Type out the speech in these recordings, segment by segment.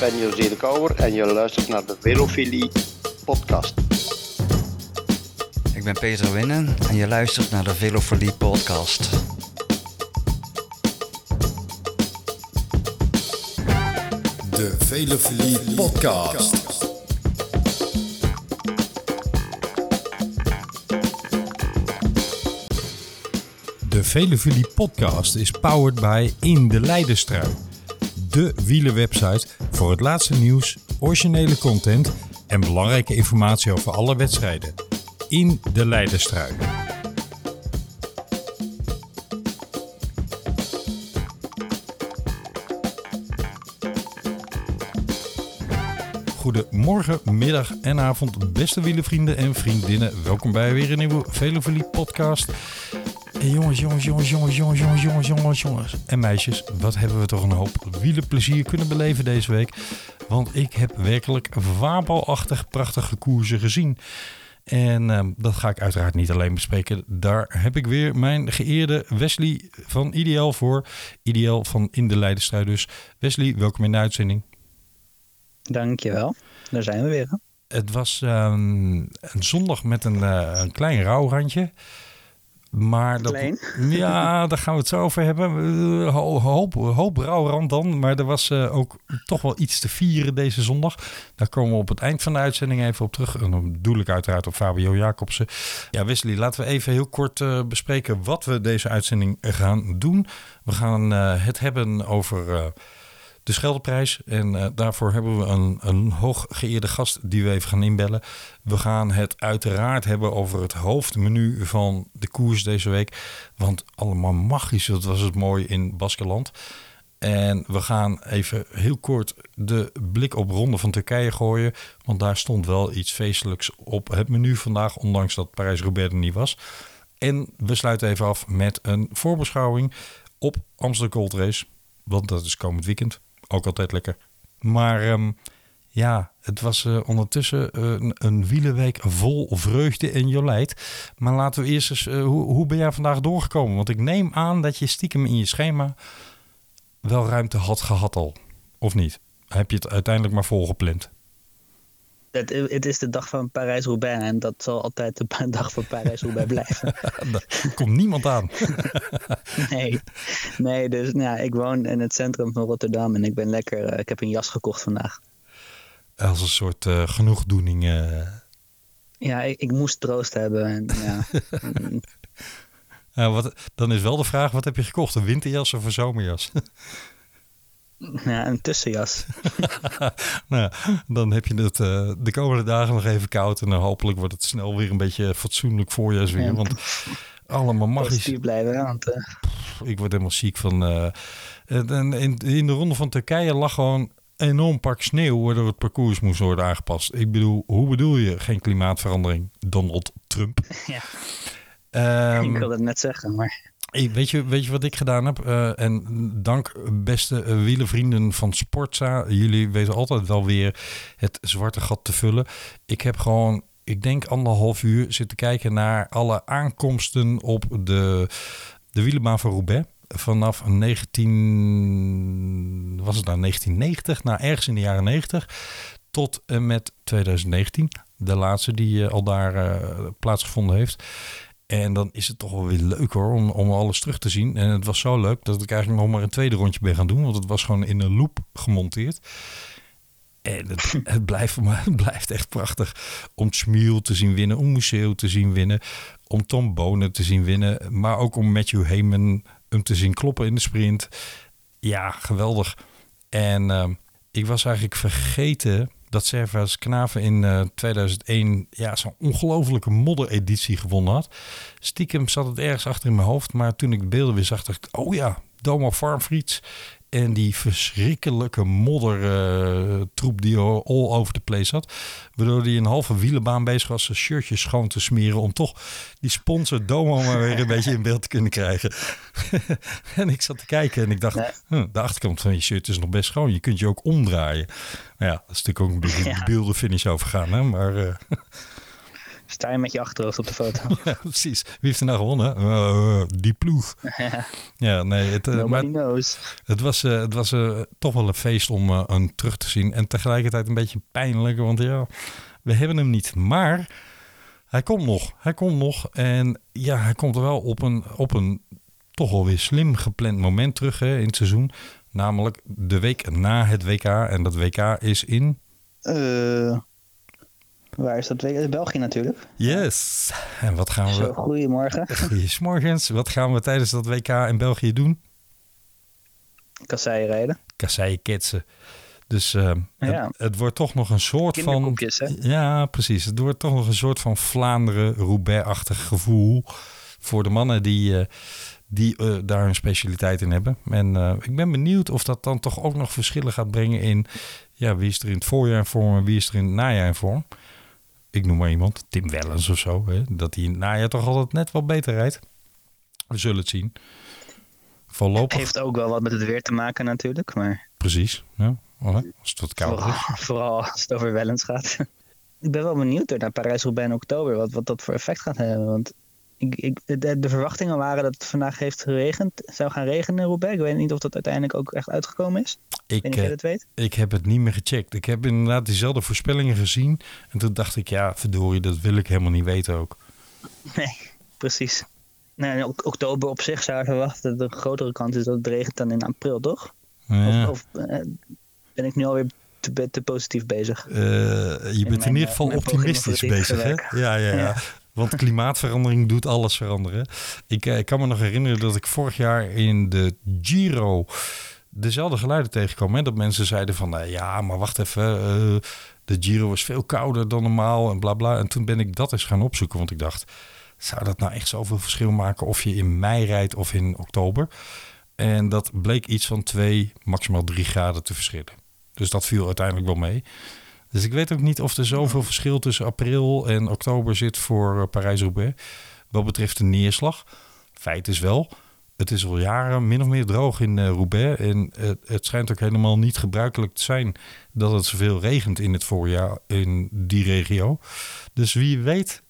ben José de Kouwer en je luistert naar de Velofilie podcast. Ik ben Peter Winnen en je luistert naar de Velofilie podcast. De Velofilie podcast. De Velofilie podcast is powered by In de Leidenstrui. De wielerwebsite voor het laatste nieuws, originele content en belangrijke informatie over alle wedstrijden. In de Leidenstrui. Goedemorgen, middag en avond, beste wielervrienden en vriendinnen. Welkom bij weer een nieuwe Velofilie podcast. En jongens, jongens, jongens, jongens, jongens, jongens, jongens, jongens, jongens en meisjes. Wat hebben we toch een hoop wielerplezier kunnen beleven deze week. Want ik heb werkelijk fabelachtig prachtige koersen gezien. En ehm, dat ga ik uiteraard niet alleen bespreken. Daar heb ik weer mijn geëerde Wesley van Ideaal voor. Ideaal van In de Leidenstrijd dus. Wesley, welkom in de uitzending. Dankjewel. Daar zijn we weer. Hè? Het was ehm, een zondag met een, eh, een klein rouwrandje. Maar dat, Klein? ja, daar gaan we het zo over hebben. Eh, ho- hoop, hoop rouwrand dan. Maar er was eh, ook toch wel iets te vieren deze zondag. Daar komen we op het eind van de uitzending even op terug. En dan bedoel ik uiteraard op Fabio Jacobsen. Ja, Wesley, laten we even heel kort eh, bespreken wat we deze uitzending gaan doen. We gaan het hebben over de Scheldeprijs. En eh, daarvoor hebben we een, een hooggeëerde gast die we even gaan inbellen. We gaan het uiteraard hebben over het hoofdmenu van de koers deze week. Want allemaal magisch, dat was het mooi in Baskeland. En we gaan even heel kort de blik op Ronde van Turkije gooien. Want daar stond wel iets feestelijks op het menu vandaag, ondanks dat Parijs-Roubaix er niet was. En we sluiten even af met een voorbeschouwing op Amsterdam Gold Race. Want dat is komend weekend. Ook altijd lekker. Maar ehm, ja, het was eh, ondertussen eh, een, een wielenweek vol vreugde en jolijt. Maar laten we eerst eens, eh, hoe, hoe ben jij vandaag doorgekomen? Want ik neem aan dat je stiekem in je schema wel ruimte had gehad al. Of niet? Heb je het uiteindelijk maar volgepland? Het, het is de dag van Parijs-Roubaix en dat zal altijd de dag van Parijs-Roubaix blijven. Daar komt niemand aan. Nee, nee dus nou, ja, ik woon in het centrum van Rotterdam en ik ben lekker, eh, ik heb een jas gekocht vandaag. Als een soort eh, genoegdoening. eh. Ja, ik, ik moest troost hebben. En, ja. Mm, Nou, wat, dan is wel de vraag, wat heb je gekocht? Een winterjas of een zomerjas? Ja, een tussenjas. nou, dan heb je het eh, de komende dagen nog even koud. En dan hopelijk wordt het snel weer een beetje fatsoenlijk voorjaarsweer. Ja. Want allemaal magisch. Blijven, want eh, Ik word helemaal ziek van... eh, en in, in de ronde van Turkije lag gewoon een enorm pak sneeuw... waardoor het parcours moest worden aangepast. Ik bedoel, hoe bedoel je geen klimaatverandering? Donald Trump. Ja. Ehm, ik wilde het net zeggen, maar weet, je, weet je wat ik gedaan heb? Eh, en dank beste uh, wielenvrienden van Sportza. Jullie weten altijd wel weer het zwarte gat te vullen. Ik heb gewoon, ik denk anderhalf uur zitten kijken naar alle aankomsten op de, de wielenbaan van Roubaix. Vanaf 19, was het nou 1990? Nou, ergens in de jaren 90 tot en met 2019. De laatste die al daar plaatsgevonden heeft. En dan is het toch wel weer leuk hoor, om, om alles terug te zien. En het was zo leuk dat ik eigenlijk nog maar een tweede rondje ben gaan doen. Want het was gewoon in een loop gemonteerd. En het, het, blijft, maar het blijft echt prachtig. Om Smiel te zien winnen, om Museo te zien winnen. Om Tom Bonen te zien winnen. Maar ook om Matthew Heyman hem te zien kloppen in de sprint. Ja, geweldig. En uh, ik was eigenlijk vergeten dat Servas Knaven in uh, 2001 ja, zo'n ongelofelijke moddereditie gewonnen had. Stiekem zat het ergens achter in mijn hoofd, maar toen ik de beelden weer zag, dacht ik, oh ja, Doma Farmfrieds. En die verschrikkelijke moddertroep uh, die all over the place zat. Waardoor hij een halve wielenbaan bezig was zijn shirtjes schoon te smeren. Om toch die sponsor Domo maar weer een beetje in beeld te kunnen krijgen. en ik zat te kijken en ik dacht, hm, de achterkant van je shirt is nog best schoon. Je kunt je ook omdraaien. Nou ja, dat is natuurlijk ook een beetje Ja. de beeldenfinish overgaan. Hè? Maar uh, Sta je met je achterhoofd op de foto. Ja, precies. Wie heeft er nou gewonnen? Eh, die ploeg. Ja, nee, het, eh, maar knows. het was, eh, het was eh, toch wel een feest om eh, een terug te zien. En tegelijkertijd een beetje pijnlijk, want ja, we hebben hem niet. Maar hij komt nog. Hij komt nog. En ja, hij komt er wel op een, op een toch wel weer slim gepland moment terug hè, in het seizoen. Namelijk de week na het WK. En dat WK is in... Eh, waar is dat? weer? België natuurlijk. Yes! En wat gaan Zo, we... goedemorgen. Goedemorgens. Wat gaan we tijdens dat WK in België doen? Kasseien rijden. kasseien ketsen. Dus eh, Ja. het, het wordt toch nog een soort van... Hè? Ja, precies. Het wordt toch nog een soort van Vlaanderen-Roubaix-achtig gevoel... voor de mannen die, eh, die eh, daar een specialiteit in hebben. En ik ben benieuwd of dat dan toch ook nog verschillen gaat brengen in... ja, wie is er in het voorjaar in vorm en wie is er in het najaar in vorm. Ik noem maar iemand, Tim Wellens of zo. Hè, dat hij in het najaar toch altijd net wat beter rijdt. We zullen het zien. Voorlopig, Heeft ook wel wat met het weer te maken natuurlijk. Maar precies. Ja, als het wat kouder is. vooral, vooral als het over Wellens gaat. ik ben wel benieuwd naar Parijs-Roubaix in oktober. Wat, wat dat voor effect gaat hebben. Want ik, ik, de, de verwachtingen waren dat het vandaag heeft geregend. zou gaan regenen in Roubaix. Ik weet niet of dat uiteindelijk ook echt uitgekomen is. Ik weet Ik, niet of eh, dat weet. Ik heb het niet meer gecheckt. Ik heb inderdaad diezelfde voorspellingen gezien. En toen dacht ik, ja, verdorie, dat wil ik helemaal niet weten ook. Nee, precies. Nou, in oktober op zich zou je verwachten dat er een grotere kans is dat het regent dan in april, toch? Ja, Of, of eh, ben ik nu alweer te, te positief bezig? eh, je bent in ieder geval optimistisch het bezig, hè? ja, ja. Ja. Want klimaatverandering doet alles veranderen. Ik, eh, ik kan me nog herinneren dat ik vorig jaar in de Giro dezelfde geluiden tegenkwam. Hè? Dat mensen zeiden van, eh, ja, maar wacht even, eh, de Giro is veel kouder dan normaal en bla bla. En toen ben ik dat eens gaan opzoeken, want ik dacht, zou dat nou echt zoveel verschil maken of je in mei rijdt of in oktober? En dat bleek iets van twee, maximaal drie graden te verschillen. Dus dat viel uiteindelijk wel mee. Dus ik weet ook niet of er zoveel verschil tussen april en oktober zit voor eh, Parijs-Roubaix. Wat betreft de neerslag. Feit is wel, het is al jaren min of meer droog in eh, Roubaix. En het, het schijnt ook helemaal niet gebruikelijk te zijn dat het zoveel regent in het voorjaar in die regio. Dus wie weet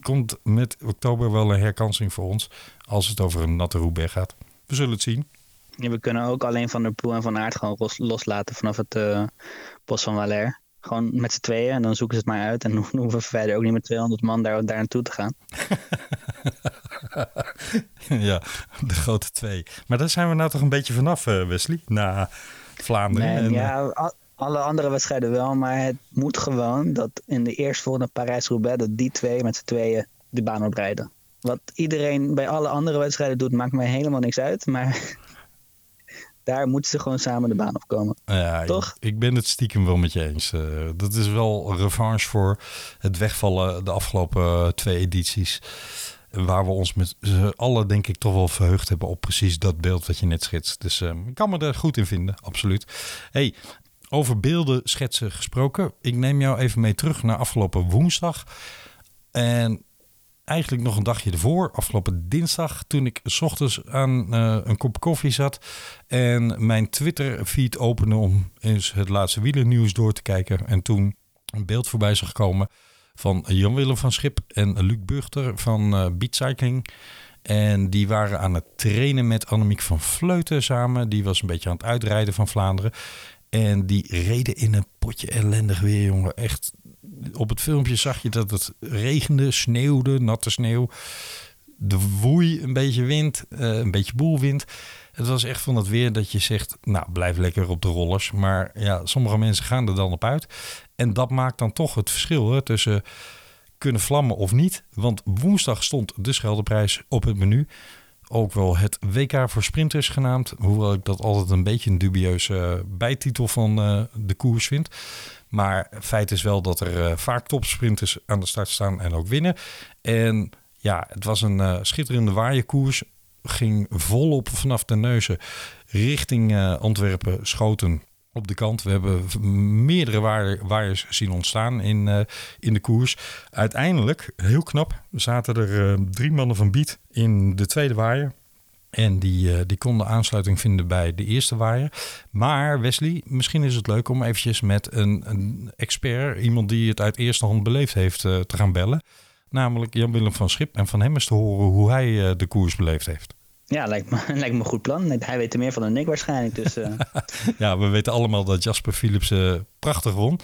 komt met oktober wel een herkansing voor ons als het over een natte Roubaix gaat. We zullen het zien. Ja, we kunnen ook alleen Van der Poel en Van Aert gewoon los- loslaten vanaf het eh, bos van Valère. Gewoon met z'n tweeën en dan zoeken ze het maar uit. En dan hoeven we verder ook niet met 200 man daar, daar naartoe te gaan. ja, de grote twee. Maar daar zijn we nou toch een beetje vanaf, eh, Wesley? Na Vlaanderen. Nee, en, eh, ja, al- alle andere wedstrijden wel, maar het moet gewoon dat in de eerstvolgende Parijs-Roubaix dat die twee met z'n tweeën de baan oprijden. Wat iedereen bij alle andere wedstrijden doet, maakt mij helemaal niks uit. Maar daar moeten ze gewoon samen de baan opkomen. Ja, ik- Toch? Ik, ben het stiekem wel met je eens. Eh, dat is wel revanche voor het wegvallen de afgelopen eh, twee edities. Waar we ons met z'n allen denk ik toch wel verheugd hebben op precies dat beeld wat je net schetst. Dus eh, ik kan me er goed in vinden, absoluut. Hey, over beelden schetsen gesproken. Ik neem jou even mee terug naar afgelopen woensdag. En eigenlijk nog een dagje ervoor, afgelopen dinsdag, toen ik s ochtends aan eh, een kop koffie zat en mijn Twitter-feed opende om eens het laatste wielernieuws door te kijken. En toen een beeld voorbij zag komen van Jan-Willem van Schip en Luc Burchter van Cycling. En die waren aan het trainen met Annemiek van Vleuten samen. Die was een beetje aan het uitrijden van Vlaanderen. En die reden in een potje ellendig weer, jongen. Echt, op het filmpje zag je dat het regende, sneeuwde, natte sneeuw. De woei, een beetje wind, eh, een beetje boelwind. Het was echt van het weer dat je zegt, nou, blijf lekker op de rollers. Maar ja, sommige mensen gaan er dan op uit. En dat maakt dan toch het verschil tussen kunnen vlammen of niet. Want woensdag stond de Scheldeprijs op het menu. Ook wel het WK voor sprinters genaamd. Hoewel ik dat altijd een beetje een dubieuze eh, bijtitel van eh, de koers vind. Maar feit is wel dat er eh, vaak topsprinters aan de start staan en ook winnen. En ja, het was een eh, schitterende waaierkoers. Ging volop vanaf de neuzen richting eh, Antwerpen schoten op de kant. We hebben meerdere waaier- waaiers zien ontstaan in, in de koers. Uiteindelijk, heel knap, zaten er drie mannen van Beat in de tweede waaier. En die, eh, die konden aansluiting vinden bij de eerste waaier. Maar Wesley, misschien is het leuk om eventjes met een, een expert, iemand die het uit eerste hand beleefd heeft, eh, te gaan bellen. namelijk Jan-Willem van Schip. En van hem is te horen hoe hij eh, de koers beleefd heeft. Ja, lijkt me, lijkt me een goed plan. Hij weet er meer van dan ik waarschijnlijk. Dus, Ja, we weten allemaal dat Jasper Philips prachtig won.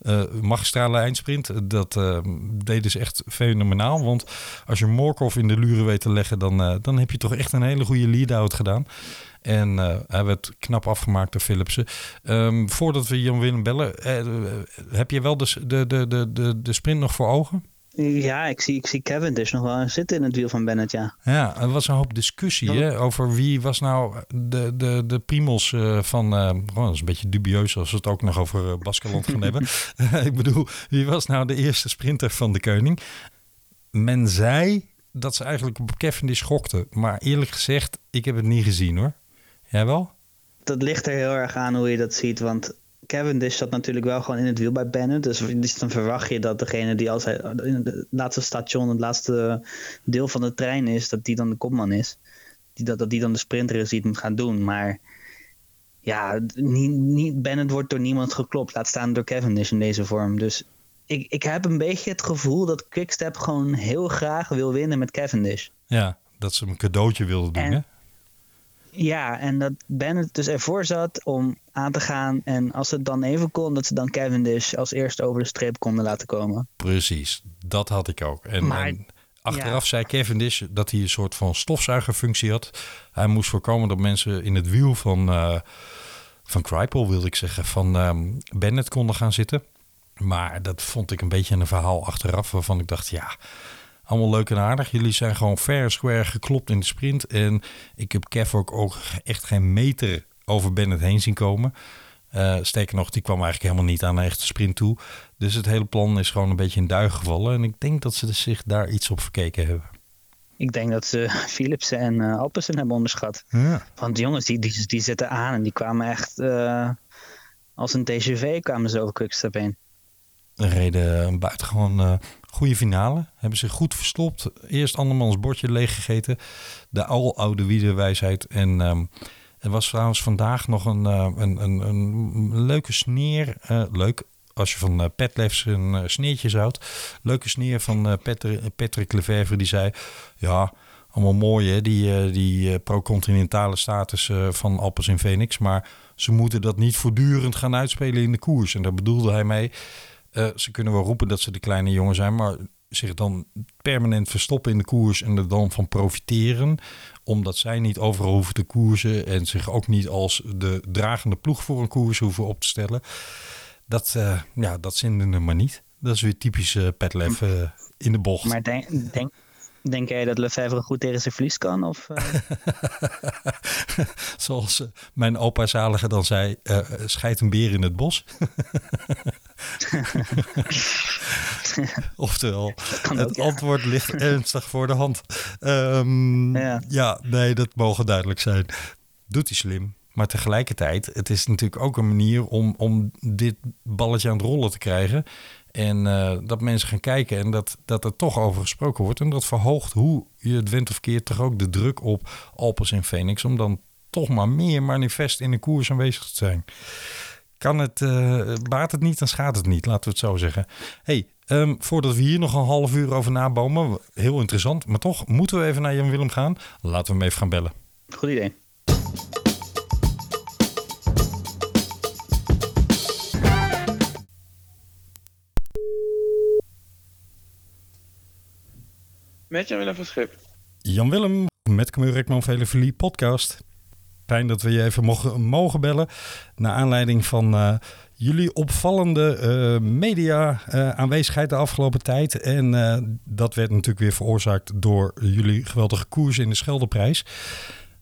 Eh magistrale eindsprint, dat eh, deden ze echt fenomenaal. Want als je Morkov in de luren weet te leggen, dan, eh, dan heb je toch echt een hele goede lead-out gedaan. En eh, hij werd knap afgemaakt door Philipsen. Ehm, voordat we Jan Willem bellen, eh, eh, heb je wel de, de, de, de, de sprint nog voor ogen? Ja, ik zie, ik zie Kevin dus nog wel zitten in het wiel van Bennett, ja. Ja, er was een hoop discussie hè, over wie was nou de, de, de primos eh, van... oh, dat is een beetje dubieus als we het ook nog over eh, Baskeland gaan hebben. ik bedoel, wie was nou de eerste sprinter van de Koning? Men zei dat ze eigenlijk op Cavendish gokten. Maar eerlijk gezegd, ik heb het niet gezien hoor. Jij wel? Dat ligt er heel erg aan hoe je dat ziet. Want Cavendish zat natuurlijk wel gewoon in het wiel bij Bennett. Dus, dus dan verwacht je dat degene die als hij in het laatste station, het laatste deel van de trein is, dat die dan de kopman is. Die, dat, dat die dan de sprinter is die het moet gaan doen. Maar ja, niet, niet, Bennett wordt door niemand geklopt. Laat staan door Cavendish in deze vorm. Dus ik, ik heb een beetje het gevoel dat Quickstep gewoon heel graag wil winnen met Cavendish. Ja, dat ze hem een cadeautje wilden doen En- hè? Ja, en dat Bennett dus ervoor zat om aan te gaan. En als het dan even kon, dat ze dan Cavendish als eerste over de streep konden laten komen. Precies, dat had ik ook. En, Maar- en achteraf ja. zei Cavendish dat hij een soort van stofzuigerfunctie had. Hij moest voorkomen dat mensen in het wiel van, eh van Kripal, wilde ik zeggen, van ehm, Bennett konden gaan zitten. Maar dat vond ik een beetje een verhaal achteraf waarvan ik dacht, ja, allemaal leuk en aardig. Jullie zijn gewoon fair square geklopt in de sprint. En ik heb Kev ook, ook echt geen meter over Bennett heen zien komen. Sterker nog, die kwam eigenlijk helemaal niet aan een echte sprint toe. Dus het hele plan is gewoon een beetje in duigen gevallen. En ik denk dat ze zich daar iets op verkeken hebben. Ik denk dat ze Philipsen en Alpesen hebben onderschat. Ja. Want die jongens, die, die, die zitten aan en die kwamen echt eh, als een TGV kwamen ze over Quickstep heen. Een reden een buitengewoon goede finale. Hebben zich goed verstopt. Eerst andermans bordje leeggegeten. De aloude wielerwijsheid. En ehm, er was trouwens vandaag nog een, eh, een, een, een leuke sneer. eh, leuk, als je van uh, Petlefs een eh, sneertje houdt. Leuke sneer van eh, Patrick, Patrick Lefevre. Die zei, ja, allemaal mooi hè, die, eh, die eh, pro-continentale status eh, van Alpes in Phoenix. Maar ze moeten dat niet voortdurend gaan uitspelen in de koers. En daar bedoelde hij mee... Eh, ze kunnen wel roepen dat ze de kleine jongen zijn, maar zich dan permanent verstoppen in de koers en er dan van profiteren, omdat zij niet overal hoeven te koersen en zich ook niet als de dragende ploeg voor een koers hoeven op te stellen. Dat, uh, ja, dat zinde maar niet. Dat is weer typisch uh, Petlef uh, in de bocht. Maar denk, denk, denk jij dat Lefebvre goed tegen zijn verlies kan? Of, uh... Zoals mijn opa Zalige dan zei, scheidt een beer in het bos. Oftewel, het ook, ja. antwoord ligt ernstig voor de hand. Um, ja. ja, nee, dat mogen duidelijk zijn. Doet hij slim. Maar tegelijkertijd, het is natuurlijk ook een manier om, om dit balletje aan het rollen te krijgen. En uh, dat mensen gaan kijken en dat, dat er toch over gesproken wordt. En dat verhoogt hoe je het went of keert toch ook de druk op Alpes en Phoenix. Om dan toch maar meer manifest in de koers aanwezig te zijn. Kan het, uh, baat het niet, dan schaadt het niet, laten we het zo zeggen. hey, um, voordat we hier nog een half uur over nabomen, heel interessant. Maar toch moeten we even naar Jan Willem gaan. Laten we hem even gaan bellen. Goed idee. Met Jan Willem van Schip. Jan Willem, met Camille Rekman Velevelie podcast. Fijn dat we je even mogen, mogen bellen. Naar aanleiding van uh, jullie opvallende uh, media uh, aanwezigheid de afgelopen tijd. En dat werd natuurlijk weer veroorzaakt door jullie geweldige koers in de Scheldeprijs.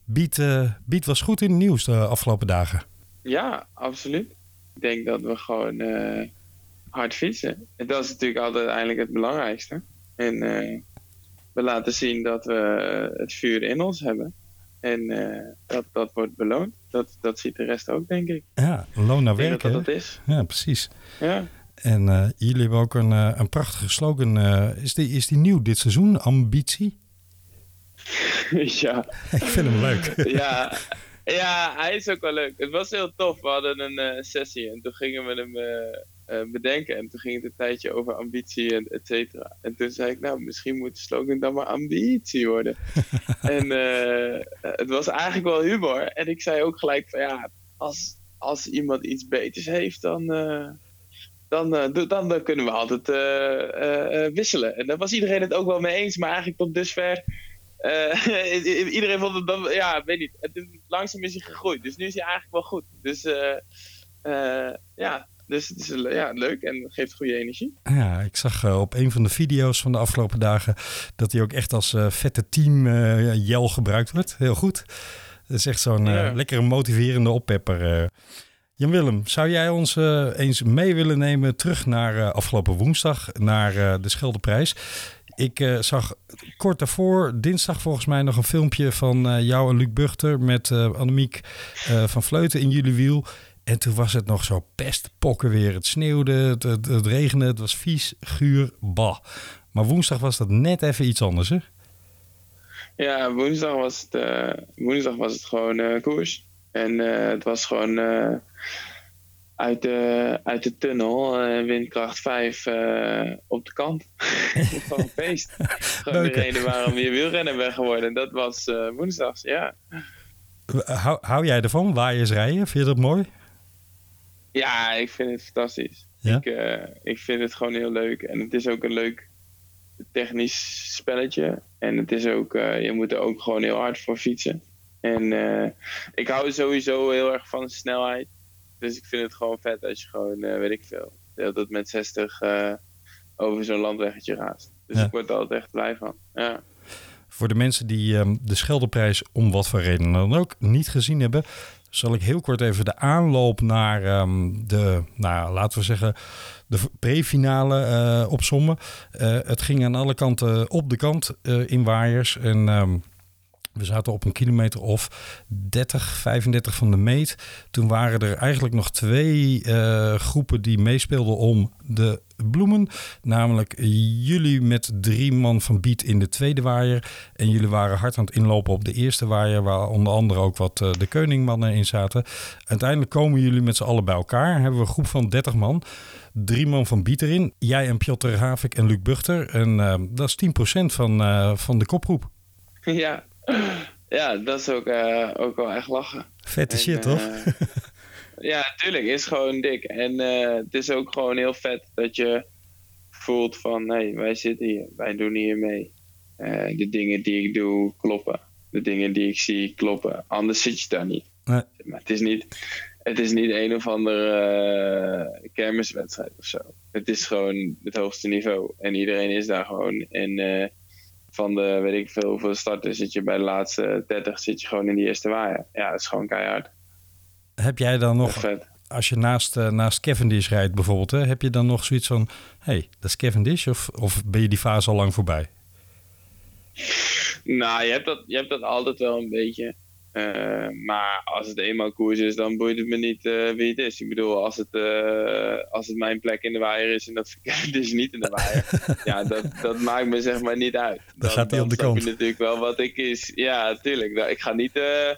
Biet, Biet was goed in het nieuws de afgelopen dagen. Ja, absoluut. Ik denk dat we gewoon hard fietsen. En dat is natuurlijk altijd uiteindelijk het belangrijkste. En we laten zien dat we het vuur in ons hebben. En uh, dat, dat wordt beloond. Dat, dat ziet de rest ook, denk ik. Ja, loon naar werk. Dat dat is. Ja, precies. Ja. En uh, jullie hebben ook een, uh, een prachtige slogan. is, die, is die nieuw dit seizoen? Ambitie? ja. ik vind hem leuk. ja. ja, hij is ook wel leuk. Het was heel tof. We hadden een sessie en toen gingen we hem eh, bedenken. En toen ging het een tijdje over ambitie en et cetera. En toen zei ik, nou, misschien moet de slogan dan maar ambitie worden. en eh, het was eigenlijk wel humor. En ik zei ook gelijk van, ja, als, als iemand iets beters heeft, dan... eh, dan, dan, dan kunnen we altijd wisselen. En daar was iedereen het ook wel mee eens, maar eigenlijk tot dusver. iedereen vond het dan, ja, weet niet. Het, langzaam is hij gegroeid, dus nu is hij eigenlijk wel goed. Dus ja, dus het is eh, ja, leuk en geeft goede energie. Ja, ik zag eh, op een van de video's van de afgelopen dagen dat hij ook echt als eh, vette team eh, jel gebruikt wordt. Heel goed. Dat is echt zo'n Ja. lekkere motiverende oppepper. eh. Jan-Willem, zou jij ons eens mee willen nemen terug naar afgelopen woensdag, naar de Scheldeprijs? Ik zag kort daarvoor, dinsdag volgens mij, nog een filmpje van jou en Luc Buchter met eh, Annemiek van Vleuten in jullie wiel. En toen was het nog zo pestpokken weer. Het sneeuwde, het, het, het regende, het was vies, guur, bah. Maar woensdag was dat net even iets anders, hè? Ja, woensdag was het, eh, woensdag was het gewoon eh, koers. En eh, het was gewoon uit, de, uit de tunnel, windkracht 5 eh, op de kant. gewoon een feest. Gewoon de reden waarom je wielrenner bent geworden. Dat was woensdags, ja. Hou, hou jij ervan? Waaiers rijden? Vind je dat mooi? Ja, ik vind het fantastisch. Ja? Ik, eh, ik vind het gewoon heel leuk. En het is ook een leuk technisch spelletje. En het is ook, eh, je moet er ook gewoon heel hard voor fietsen. En eh, ik hou sowieso heel erg van snelheid. Dus ik vind het gewoon vet als je gewoon, weet ik veel, tijd met 60 eh, over zo'n landweggetje raast. Dus Ja. ik word er altijd echt blij van. Ja. Voor de mensen die ehm, de Scheldeprijs om wat voor reden dan ook niet gezien hebben, zal ik heel kort even de aanloop naar ehm, de, nou, laten we zeggen, de pre-finale eh, opsommen. Eh, het ging aan alle kanten op de kant eh, in waaiers. En ehm, we zaten op een kilometer of 30, 35 van de meet. Toen waren er eigenlijk nog twee eh, groepen die meespeelden om de bloemen. Namelijk jullie met drie man van Biet in de tweede waaier. En jullie waren hard aan het inlopen op de eerste waaier. Waar onder andere ook wat eh, de Koningmannen in zaten. Uiteindelijk komen jullie met z'n allen bij elkaar. Hebben we een groep van 30 man. Drie man van Biet erin. Jij en Piotr Havik en Luc Buchter. En eh, dat is 10% van, van de kopgroep. ja. Ja, dat is ook, eh, ook wel echt lachen. Vette En, shit, toch? eh, ja, tuurlijk. Is gewoon dik. En eh, het is ook gewoon heel vet dat je voelt van... Nee, wij zitten hier. Wij doen hier mee. De dingen die ik doe kloppen. De dingen die ik zie kloppen. Anders zit je daar niet. Nee. Maar het is niet... Het is niet een of andere eh, kermiswedstrijd of zo. Het is gewoon het hoogste niveau. En iedereen is daar gewoon. En van de, weet ik veel, hoeveel starters zit je bij de laatste 30, zit je gewoon in die eerste waaier. Ja, dat is gewoon keihard. Heb jij dan Nog als je naast, eh, naast Cavendish rijdt bijvoorbeeld, hè, heb je dan nog zoiets van, hey, dat is Cavendish? Of, of ben je die fase al lang voorbij? Nou, je hebt, dat, je hebt dat altijd wel een beetje. Eh, maar als het eenmaal koers is, dan boeit het me niet eh, wie het is. Ik bedoel, als het, eh, als het mijn plek in de waaier is en dat dus niet in de waaier, ja, dat, dat maakt me zeg maar niet uit. Dan, gaat hij op de kant. je natuurlijk wel wat ik is. Ja, tuurlijk. Nou, ik ga niet een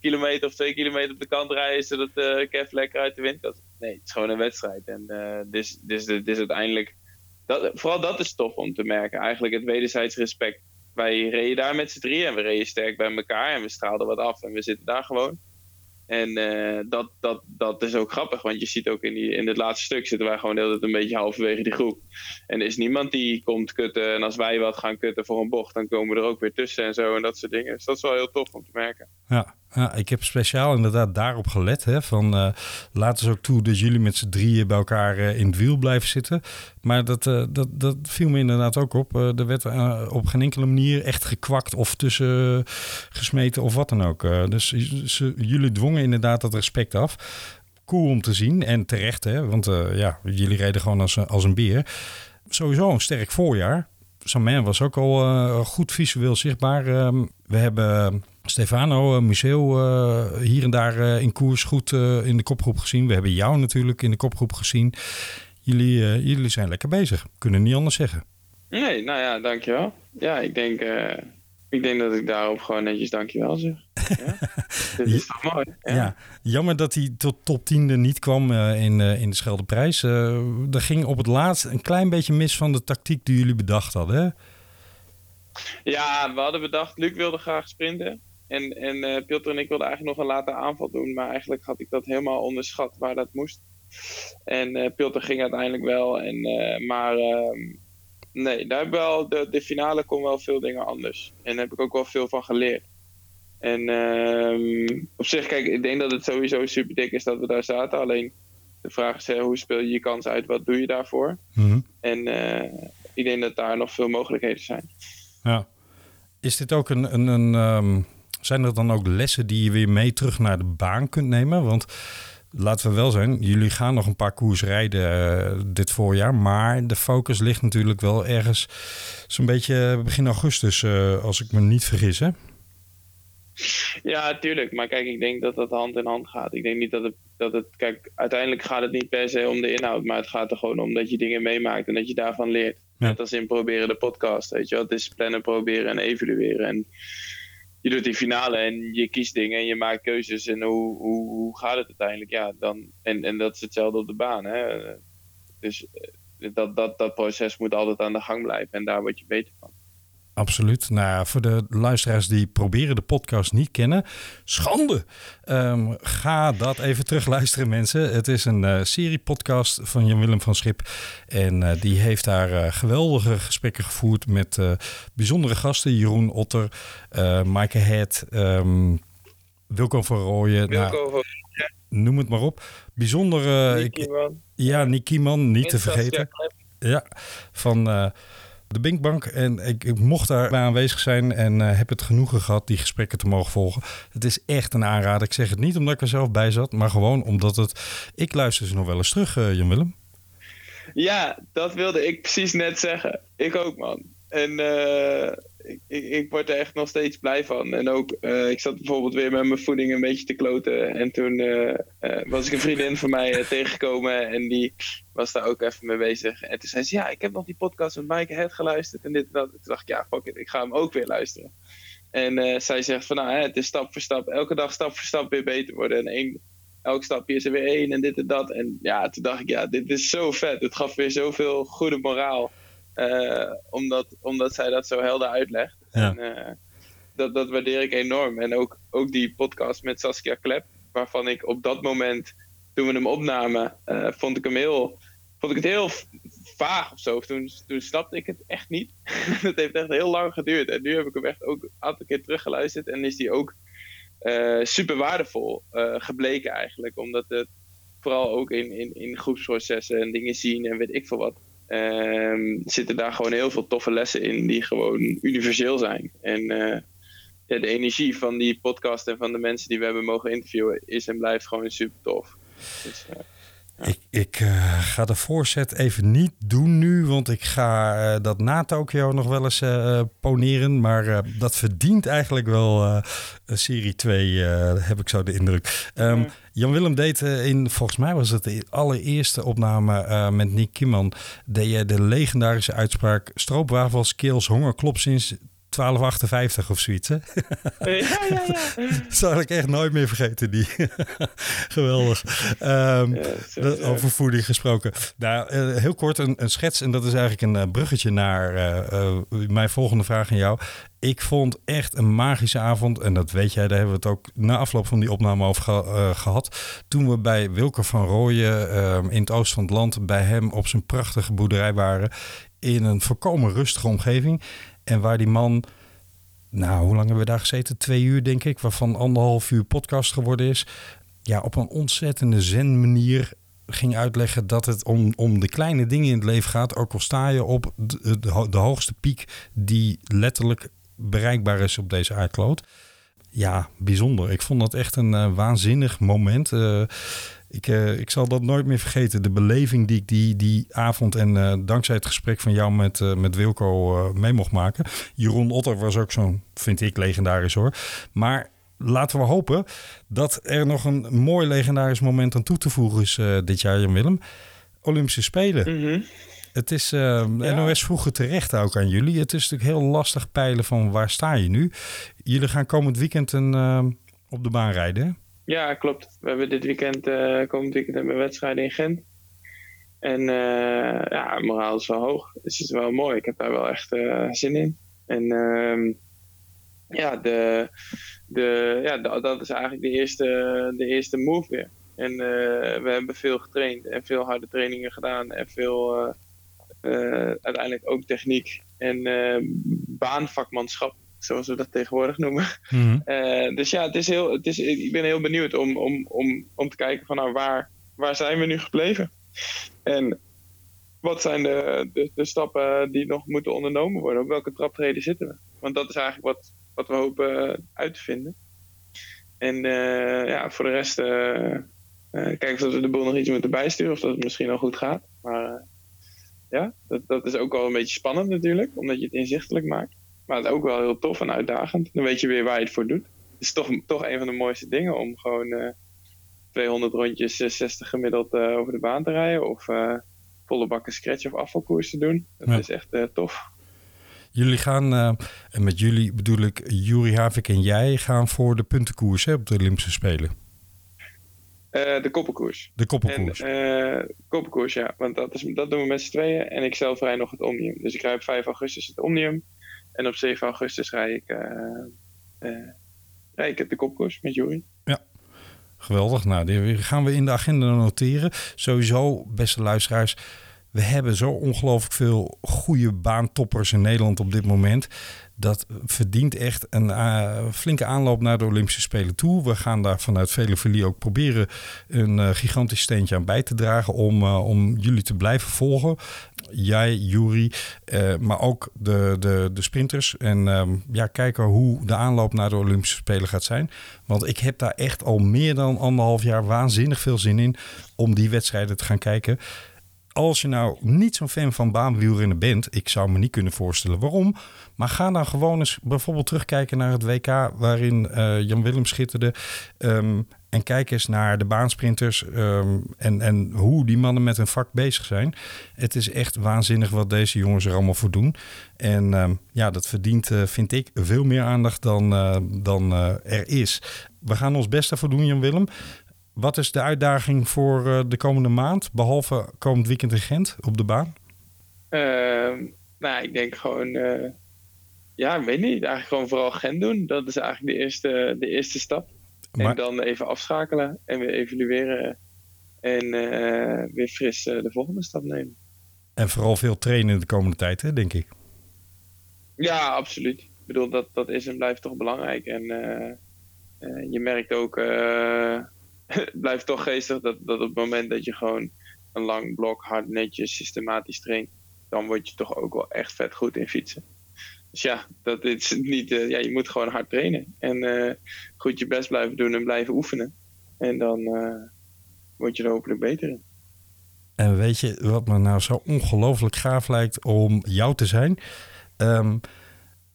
kilometer of twee kilometer op de kant rijden zodat uh, Kev lekker uit de wind kan. Nee, het is gewoon een wedstrijd. En eh, dus, dus is uiteindelijk. Dat, vooral dat is tof om te merken. Eigenlijk het wederzijds respect wij reden daar met z'n drieën en we reden sterk bij elkaar en we straalden wat af en we zitten daar gewoon. En uh, dat, dat, dat is ook grappig, want je ziet ook in, die, in het laatste stuk zitten wij gewoon de hele tijd een beetje halverwege die groep. En er is niemand die komt kutten en als wij wat gaan kutten voor een bocht, dan komen we er ook weer tussen en zo en dat soort dingen. Dus dat is wel heel tof om te merken. Ja, ja ik heb speciaal inderdaad daarop gelet. Hè, van, uh, laten ze ook toe dat jullie met z'n drieën bij elkaar uh, in het wiel blijven zitten. Maar dat, uh, dat, dat viel me inderdaad ook op. Er werd op geen enkele manier echt gekwakt of tussen gesmeten of wat dan ook. Dus jullie dwongen inderdaad dat respect af. Cool om te zien en terecht, hè, want ja, jullie reden gewoon als, als een beer. Sowieso een sterk voorjaar. Samen was ook al goed visueel zichtbaar. Um, we hebben Stefano, uh, Museo, uh, hier en daar in koers goed in de kopgroep gezien. We hebben jou natuurlijk in de kopgroep gezien. Jullie, jullie zijn lekker bezig. Kunnen niet anders zeggen. Nee, nou ja, dankjewel. Ja, ik denk, ik denk dat ik daarop gewoon netjes dankjewel zeg. Ja? Dit is toch mooi? Ja. jammer dat hij tot top 10 niet kwam in, in de Scheldeprijs. Er ging op het laatst een klein beetje mis van de tactiek die jullie bedacht hadden. Hè? Ja, we hadden bedacht, Luc wilde graag sprinten. En, en uh, Piotr en ik wilden eigenlijk nog een late aanval doen. Maar eigenlijk had ik dat helemaal onderschat waar dat moest. En uh, Piotr ging uiteindelijk wel. En, uh, maar ehm, nee, daar heb wel, de, de finale kon wel veel dingen anders. En daar heb ik ook wel veel van geleerd. En ehm, op zich, kijk, ik denk dat het sowieso super dik is dat we daar zaten. Alleen de vraag is, hoe speel je je kans uit? Wat doe je daarvoor? Mm -hmm. En ik denk dat daar nog veel mogelijkheden zijn. Ja. Is dit ook een, een, een um, zijn er dan ook lessen die je weer mee terug naar de baan kunt nemen? Want laten we wel zijn, jullie gaan nog een paar koers rijden uh, dit voorjaar. Maar de focus ligt natuurlijk wel ergens zo'n beetje begin augustus, uh, als ik me niet vergis. Hè? Ja, tuurlijk. Maar kijk, ik denk dat dat hand in hand gaat. Ik denk niet dat het, dat het. Kijk, uiteindelijk gaat het niet per se om de inhoud. Maar het gaat er gewoon om dat je dingen meemaakt en dat je daarvan leert. Ja. Net als in proberen de podcast. Weet je wel, het is plannen, proberen en evalueren. En je doet die finale en je kiest dingen en je maakt keuzes. En hoe, hoe, gaat het uiteindelijk? Ja, dan, en, en dat is hetzelfde op de baan. Hè? Dus dat, dat, dat proces moet altijd aan de gang blijven. En daar word je beter van. Absoluut. Nou, voor de luisteraars die proberen de podcast niet kennen, schande. Um, ga dat even terugluisteren, mensen. Het is een uh, serie-podcast van Jan-Willem van Schip. En uh, die heeft daar uh, geweldige gesprekken gevoerd met bijzondere gasten. Jeroen Otter, Maaike Het, um, Wilco van Rooyen. Wilco nou, van Noem het maar op. Bijzondere... Nicky. Ja, Nicky Man, niet te vergeten. Klep. Ja, van de Binkbank. En ik, ik mocht daar aanwezig zijn en uh, heb het genoegen gehad die gesprekken te mogen volgen. Het is echt een aanrader. Ik zeg het niet omdat ik er zelf bij zat, maar gewoon omdat het... Ik luister ze nog wel eens terug, uh, Jan Willem. Ja, dat wilde ik precies net zeggen. Ik ook, man. En uh, ik, ik, word er echt nog steeds blij van. En ook, uh, ik zat bijvoorbeeld weer met mijn voeding een beetje te kloten. En toen uh, was ik een vriendin van mij tegengekomen. En die was daar ook even mee bezig. En toen zei ze, ja, ik heb nog die podcast met Maaike Het geluisterd. En dit dat. En toen dacht ik, ja, fuck it, ik ga hem ook weer luisteren. En zij zegt van, nou, hè, het is stap voor stap. Elke dag stap voor stap weer beter worden. En één, elk stapje is er weer één en dit en dat. En ja, toen dacht ik, ja, dit is zo vet. Het gaf weer zoveel goede moraal. Uh, omdat, omdat zij dat zo helder uitlegt. Ja. En, uh, dat, dat waardeer ik enorm. En ook, ook die podcast met Saskia Klep, waarvan ik op dat moment, toen we hem opnamen, uh, vond ik hem heel, vond ik het heel vaag of zo. Toen, toen snapte ik het echt niet. het heeft echt heel lang geduurd. En nu heb ik hem echt ook een aantal keer teruggeluisterd. En is die ook super waardevol gebleken eigenlijk. Omdat het vooral ook in, in, in groepsprocessen en dingen zien en weet ik veel wat. Um, zitten daar gewoon heel veel toffe lessen in die gewoon universeel zijn. En uh, ja, de energie van die podcast en van de mensen die we hebben mogen interviewen is en blijft gewoon super tof. Dus, uh, ja. Ik, ik uh, ga de voorzet even niet doen nu, want ik ga uh, dat na Tokio nog wel eens uh, poneren. Maar dat verdient eigenlijk wel serie 2, heb ik zo de indruk. Um, ja. Jan Willem deed in, volgens mij was het de allereerste opname met Nick Kimman, deed je de legendarische uitspraak: stroopwafels, kills, honger, klopt sinds 1258 of zoiets, hè? Ja, ja, ja. Dat zal ik echt nooit meer vergeten, die. Geweldig. Um, ja, over voeding gesproken. Nou, uh, heel kort een, een, schets, en dat is eigenlijk een uh, bruggetje naar uh, mijn volgende vraag aan jou. Ik vond echt een magische avond, en dat weet jij, daar hebben we het ook na afloop van die opname over ge gehad. Toen we bij Wilker van Rooyen in het oosten van het land bij hem op zijn prachtige boerderij waren. In een volkomen rustige omgeving. En waar die man, nou, hoe lang hebben we daar gezeten? Twee uur, denk ik, waarvan anderhalf uur podcast geworden is. Ja, op een ontzettende zen manier ging uitleggen dat het om, om de kleine dingen in het leven gaat. Ook al sta je op de, de, hoogste piek die letterlijk bereikbaar is op deze aardkloot. Ja, bijzonder. Ik vond dat echt een uh, waanzinnig moment. Uh, ik, uh, ik zal dat nooit meer vergeten. De beleving die ik die, die avond en uh, dankzij het gesprek van jou met, uh, met Wilco mee mocht maken. Jeroen Otter was ook zo'n, vind ik, legendarisch hoor. Maar laten we hopen dat er nog een mooi legendarisch moment aan toe te voegen is dit jaar, Jan Willem. Olympische Spelen. Mm -hmm. Het is, uh, Ja. NOS vroeger terecht ook aan jullie. Het is natuurlijk heel lastig peilen van waar sta je nu. Jullie gaan komend weekend een, uh, op de baan rijden. Ja, klopt. We hebben dit weekend, eh komend weekend hebben we wedstrijden in Gent. En eh, ja, moraal is wel hoog. Dus het is wel mooi. Ik heb daar wel echt eh, zin in. En ehm, ja, de, de, ja dat is eigenlijk de eerste, de eerste move weer. En we hebben veel getraind en veel harde trainingen gedaan. En veel uiteindelijk ook techniek en baanvakmanschap, zoals we dat tegenwoordig noemen. Eh, dus ja, het is heel, het is, ik ben heel benieuwd om, om, om, om te kijken van nou, waar, waar zijn we nu gebleven? En wat zijn de, de, de stappen die nog moeten ondernomen worden? Op welke traptreden zitten we? Want dat is eigenlijk wat, wat we hopen eh, uit te vinden. En eh, ja, voor de rest eh eh, kijken of we de boel nog iets moeten bijsturen of dat het misschien al goed gaat. Maar ja, dat, dat is ook wel een beetje spannend natuurlijk, omdat je het inzichtelijk maakt. Maar het is ook wel heel tof en uitdagend. Dan weet je weer waar je het voor doet. Het is toch, toch een van de mooiste dingen om gewoon eh 200 rondjes, eh, 60 gemiddeld eh, over de baan te rijden. Of eh, volle bakken scratch of afvalkoers te doen. Dat Ja. is echt eh, tof. Jullie gaan, eh, en met jullie bedoel ik Juri Havik en jij, gaan voor de puntenkoers hè, op de Olympische Spelen. Eh, de koppelkoers. De En koppelkoers. eh koppelkoers, ja. Want dat, is, dat doen we met z'n tweeën. En ik zelf rij nog het Omnium. Dus ik rij op 5 augustus het Omnium. En op 7 augustus rij ik, eh eh, rij ik de koppelkoers met Jury. Geweldig. Nou, die gaan we in de agenda noteren. Sowieso, beste luisteraars. We hebben zo ongelooflijk veel goede baantoppers in Nederland op dit moment. Dat verdient echt een eh, flinke aanloop naar de Olympische Spelen toe. We gaan daar vanuit Velevelie ook proberen een eh, gigantisch steentje aan bij te dragen om, eh, om jullie te blijven volgen. Jij, Juri, eh, maar ook de, de, de sprinters. En ehm, ja, kijken hoe de aanloop naar de Olympische Spelen gaat zijn. Want ik heb daar echt al meer dan anderhalf jaar waanzinnig veel zin in om die wedstrijden te gaan kijken. Als je nou niet zo'n fan van baanwielrennen bent, ik zou me niet kunnen voorstellen waarom. Maar ga dan gewoon eens bijvoorbeeld terugkijken naar het WK waarin eh, Jan Willem schitterde. Ehm, en kijk eens naar de baansprinters ehm, en, en hoe die mannen met hun vak bezig zijn. Het is echt waanzinnig wat deze jongens er allemaal voor doen. En ehm, ja, dat verdient, eh, vind ik, veel meer aandacht dan, eh, dan er is. We gaan ons best ervoor doen, Jan Willem. Wat is de uitdaging voor eh, de komende maand, behalve komend weekend in Gent op de baan? Ehm, nou, ik denk gewoon, eh, ja, ik weet niet. Eigenlijk gewoon vooral Gent doen. Dat is eigenlijk de eerste, de eerste stap. Maar- En dan even afschakelen en weer evalueren. En eh, weer fris de volgende stap nemen. En vooral veel trainen de komende tijd, hè, denk ik. Ja, absoluut. Ik bedoel, dat, dat is en blijft toch belangrijk. En je merkt ook, het blijft toch geestig dat, dat op het moment dat je gewoon een lang blok hard netjes systematisch traint, dan word je toch ook wel echt vet goed in fietsen. Dus ja, dat is niet, eh, ja je moet gewoon hard trainen. En eh, goed je best blijven doen en blijven oefenen. En dan eh, word je er hopelijk beter in. En weet je wat me nou zo ongelooflijk gaaf lijkt om jou te zijn? Ehm,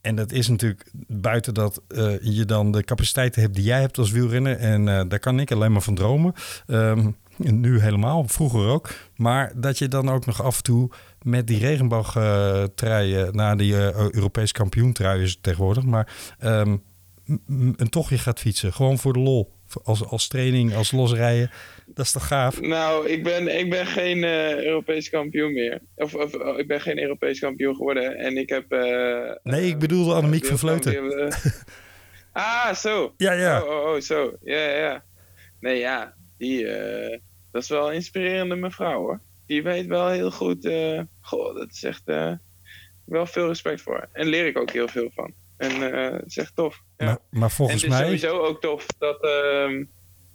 en dat is natuurlijk buiten dat eh, je dan de capaciteiten hebt die jij hebt als wielrenner. En eh, daar kan ik alleen maar van dromen. Ehm, nu helemaal, vroeger ook. Maar dat je dan ook nog af en toe met die regenboogtruien, naar die eh, Europees kampioen trui is tegenwoordig. Maar ehm, een tochtje gaat fietsen. Gewoon voor de lol. Als, als training, als losrijden. Dat is toch gaaf? Nou, ik ben, ik ben geen eh, Europees kampioen meer. Of, of oh, ik ben geen Europees kampioen geworden. En ik heb... eh, Nee, ik eh, bedoelde Annemiek van Vleuten. ah, zo. Ja, ja. Oh, oh, oh, zo. Ja, ja. Nee, ja. Die, dat is wel een inspirerende mevrouw, hoor. Die weet wel heel goed... goh, dat is echt... wel veel respect voor. En leer ik ook heel veel van. En eh het is echt tof. Ja. Maar, maar volgens en het is mij... sowieso ook tof dat, ehm,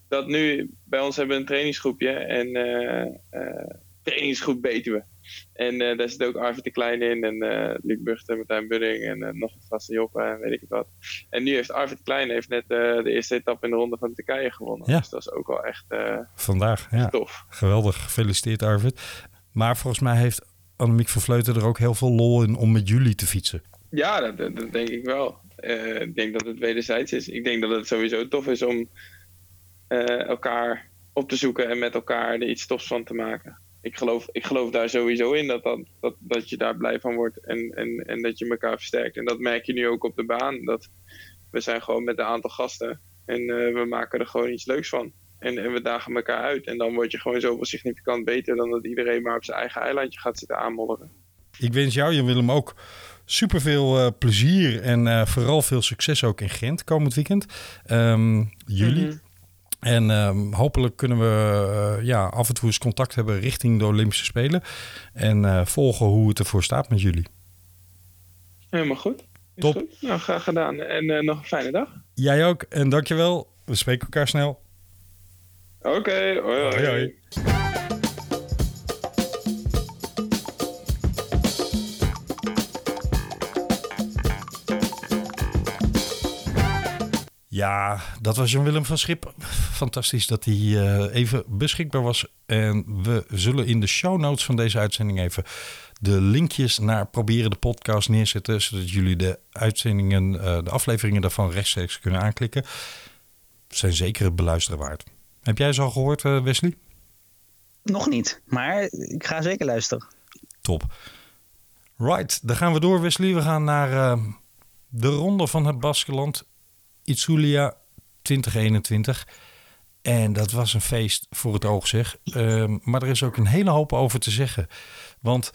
dat nu bij ons hebben we een trainingsgroepje en eh eh, trainingsgroep Betuwe. En daar zit ook Arvid de Klein in en eh Luc Buchter, Martijn Budding en nog wat gasten Joppe en weet ik wat. En nu heeft Arvid de Klein heeft net de eerste etappe in de ronde van Turkije gewonnen. Ja. Dus dat is ook wel echt Vandaag, ja. tof. Geweldig, gefeliciteerd Arvid. Maar volgens mij heeft Annemiek van Vleuten er ook heel veel lol in om met jullie te fietsen. Ja, dat, denk ik wel. Eh, ik denk dat het wederzijds is. Ik denk dat het sowieso tof is om eh, elkaar op te zoeken en met elkaar er iets tofs van te maken. ik, geloof, ik geloof daar sowieso in dat, dat, dat, dat je daar blij van wordt en, en, en dat je elkaar versterkt. En dat merk je nu ook op de baan. Dat we zijn gewoon met een aantal gasten en eh, we maken er gewoon iets leuks van. En, en we dagen elkaar uit. En dan word je gewoon zoveel significant beter dan dat iedereen maar op zijn eigen eilandje gaat zitten aanmodderen. Ik wens jou, Jan Willem, ook super veel uh, plezier en uh, vooral veel succes ook in Gent komend weekend. Um, jullie. Mm -hmm. En um, hopelijk kunnen we uh, ja, af en toe eens contact hebben richting de Olympische Spelen. En volgen hoe het ervoor staat met jullie. Helemaal goed. Is Top. Goed. Nou, graag gedaan. En nog een fijne dag. Jij ook. En dankjewel. We spreken elkaar snel. Oké. Okay. Hoi, hoi. hoi, Ja, dat was Jan-Willem van Schip. Fantastisch dat hij uh, even beschikbaar was. En we zullen in de show notes van deze uitzending even de linkjes naar proberen de podcast neerzetten. Zodat jullie de uitzendingen, uh, de afleveringen daarvan rechtstreeks kunnen aanklikken. Zijn zeker het beluisteren waard. Heb jij ze al gehoord, uh, Wesley? Nog niet, maar ik ga zeker luisteren. Top. Right, dan gaan we door, Wesley. We gaan naar de ronde van het Baskeland. Itzulia 2021. En dat was een feest voor het oog, zeg. Uh, maar er is ook een hele hoop over te zeggen. Want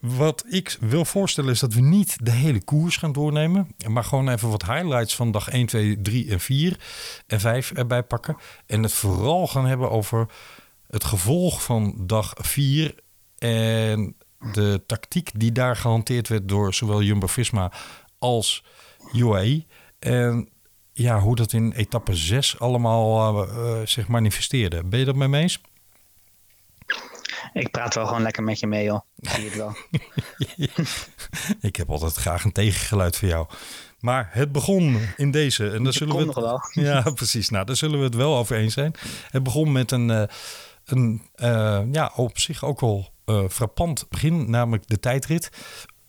wat ik wil voorstellen is dat we niet de hele koers gaan doornemen. Maar gewoon even wat highlights van dag 1, 2, 3 en 4 en 5 erbij pakken. En het vooral gaan hebben over het gevolg van dag 4. En de tactiek die daar gehanteerd werd door zowel Jumbo-Visma als UAE. En ja, hoe dat in etappe 6 allemaal uh, uh, zich manifesteerde. Ben je dat mee eens? Ik praat wel gewoon lekker met je mee, joh. Ik zie het wel. ik heb altijd graag een tegengeluid voor jou. Maar het begon in deze. En daar zullen we het, wel. Ja, precies. Nou, daar zullen we het wel over eens zijn. Het begon met een, uh, een ja, op zich ook wel frappant begin, namelijk de tijdrit.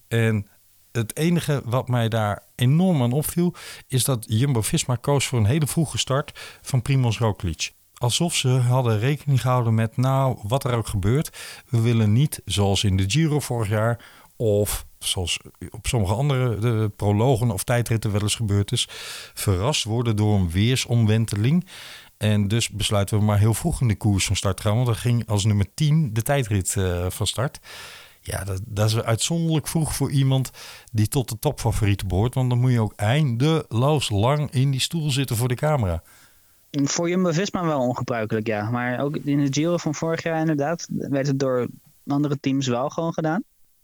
En het enige wat mij daar enorm aan opviel... is dat Jumbo-Visma koos voor een hele vroege start van Primoz Roglic. Alsof ze hadden rekening gehouden met, nou, wat er ook gebeurt... we willen niet, zoals in de Giro vorig jaar... of zoals op sommige andere de prologen of tijdritten wel eens gebeurd is... verrast worden door een weersomwenteling... En dus besluiten we maar heel vroeg in de koers van start te gaan. Want er ging als nummer 10 de tijdrit uh, van start. Ja, dat, dat is uitzonderlijk vroeg voor iemand die tot de topfavorieten behoort. Want dan moet je ook eindeloos lang in die stoel zitten voor de camera. Voor Jumbo-Visma wel ongebruikelijk, ja. Maar ook in de Giro van vorig jaar inderdaad werd het door andere teams wel gewoon gedaan.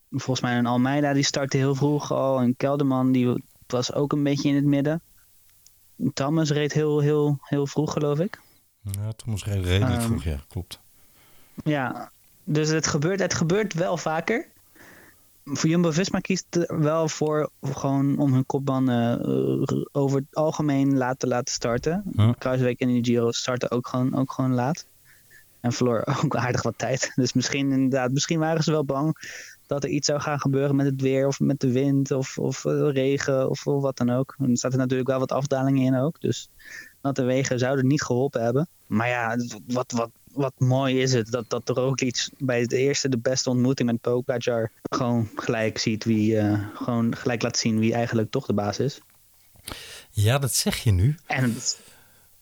Volgens mij een Almeida die startte heel vroeg al. En Kelderman die was ook een beetje in het midden. Thomas reed heel, heel, heel vroeg, geloof ik. Ja, Thomas reed redelijk um, vroeg, ja, klopt. Ja, dus het gebeurt, het gebeurt wel vaker. Voor Jumbo-Visma kiest er wel voor gewoon om hun kopman uh, over het algemeen laat te laten starten. Kruiswijk en de Giro starten ook gewoon, ook gewoon laat. En verloor ook aardig wat tijd. Dus misschien inderdaad, misschien waren ze wel bang dat er iets zou gaan gebeuren met het weer of met de wind of, of uh, regen of, of wat dan ook. En er zaten natuurlijk wel wat afdalingen in ook. Dus dat de wegen zouden niet geholpen hebben. Maar ja, wat, wat, wat mooi is het dat, dat Roglic bij de eerste de beste ontmoeting met Pogacar gewoon gelijk ziet wie, uh, gewoon gelijk laat zien wie eigenlijk toch de baas is. Ja, dat zeg je nu. En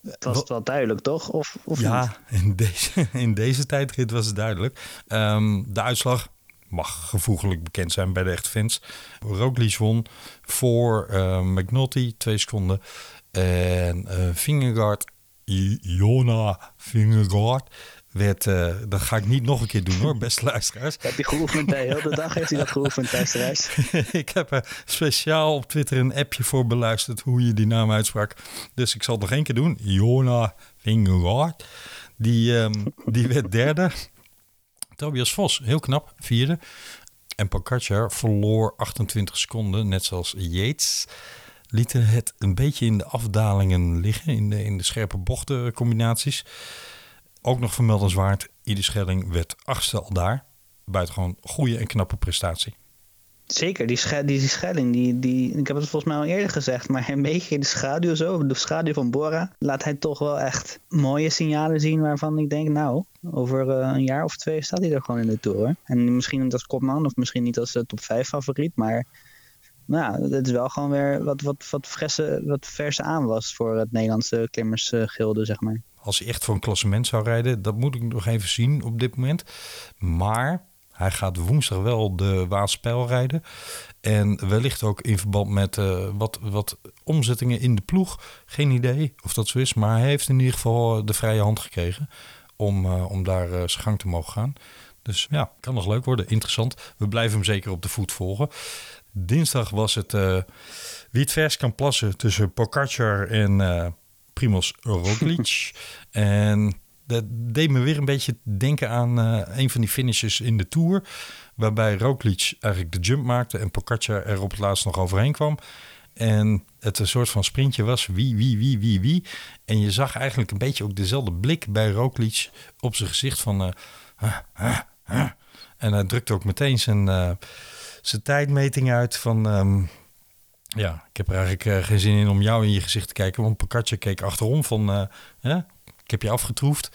het, was wel duidelijk, toch? Of, of ja, niet? in deze, in deze tijdrit was het duidelijk. Um, de uitslag mag gevoeglijk bekend zijn bij de echte fans. Roglic won voor uh, McNulty, twee seconden. En uh, Vingegaard Jona Vingegaard werd, uh, dat ga ik niet nog een keer doen hoor, beste luisteraars. Heb je geoefend de hele dag? Heeft hij dat geoefend tijdens de reis? ik heb er speciaal op Twitter een appje voor beluisterd hoe je die naam uitsprak. Dus ik zal het nog één keer doen. Jona Vingegaard. Die, um, die werd derde. Tobias Vos, heel knap, vierde. En Pogacar verloor 28 seconden, net zoals Yates lieten het een beetje in de afdalingen liggen, in de, in de scherpe bochtencombinaties. Ook nog vermeldenswaard, Ieder Schelling werd achtste al daar. Buitengewoon goede en knappe prestatie. Zeker, die, die, Schelling, die, die, ik heb het volgens mij al eerder gezegd, maar een beetje in de schaduw zo, de schaduw van Bora, laat hij toch wel echt mooie signalen zien waarvan ik denk, nou, over uh, een jaar of twee staat hij er gewoon in de Tour. En misschien niet als kopman of misschien niet als uh, top 5 favoriet, maar nou het is wel gewoon weer wat, wat, wat, fresse, wat verse aan was voor het Nederlandse klimmersgilde, zeg maar. Als hij echt voor een klassement zou rijden, dat moet ik nog even zien op dit moment. Maar hij gaat woensdag wel de Waasspel rijden. En wellicht ook in verband met uh, wat, wat omzettingen in de ploeg. Geen idee of dat zo is. Maar hij heeft in ieder geval de vrije hand gekregen om, uh, om daar uh, zijn gang te mogen gaan. Dus ja, kan nog leuk worden. Interessant. We blijven hem zeker op de voet volgen. Dinsdag was het uh, wie het vers kan plassen tussen Pogacar en uh, Primoz Roglic. en dat deed me weer een beetje denken aan uh, een van die finishes in de Tour. Waarbij Roglic eigenlijk de jump maakte en Pogacar er op het laatst nog overheen kwam. En het een soort van sprintje was wie, wie, wie, wie, wie. En je zag eigenlijk een beetje ook dezelfde blik bij Roglic op zijn gezicht van... en hij drukte ook meteen zijn zijn tijdmeting uit van... Um, ja, ik heb er eigenlijk uh, geen zin in om jou in je gezicht te kijken. Want Pocaccia keek achterom van... Uh, ik heb je afgetroefd,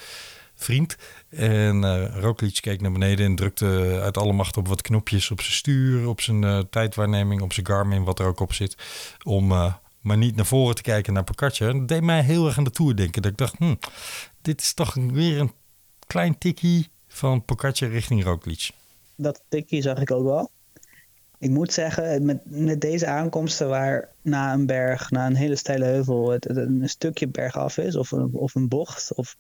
vriend. En uh, keek naar beneden en drukte uit alle macht op wat knopjes op zijn stuur... op zijn tijdwaarneming, op zijn Garmin, wat er ook op zit. Om maar niet naar voren te kijken naar Pocaccia. En dat deed mij heel erg aan de Tour denken. Dat ik dacht, hm, dit is toch weer een klein tikkie van Pocaccia richting Roglic. Dat tikkie zag ik ook wel ik moet zeggen, met, met deze aankomsten waar na een berg, na een hele steile heuvel, het, het een stukje bergaf is of een, of een bocht, of,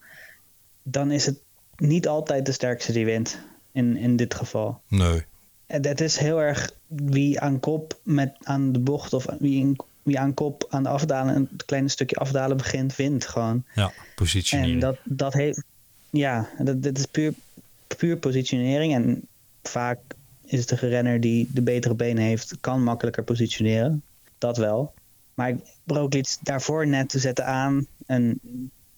dan is het niet altijd de sterkste die wint in, in dit geval. Nee. Het is heel erg wie aan kop met, aan de bocht of wie, in, wie aan kop aan de afdalen, een klein stukje afdalen begint, wint gewoon. Ja, positionering. En dat, dat heeft, ja, dat, dat is puur, puur positionering en vaak is de renner die de betere benen heeft, kan makkelijker positioneren. Dat wel. Maar Roglic daarvoor net te zetten aan en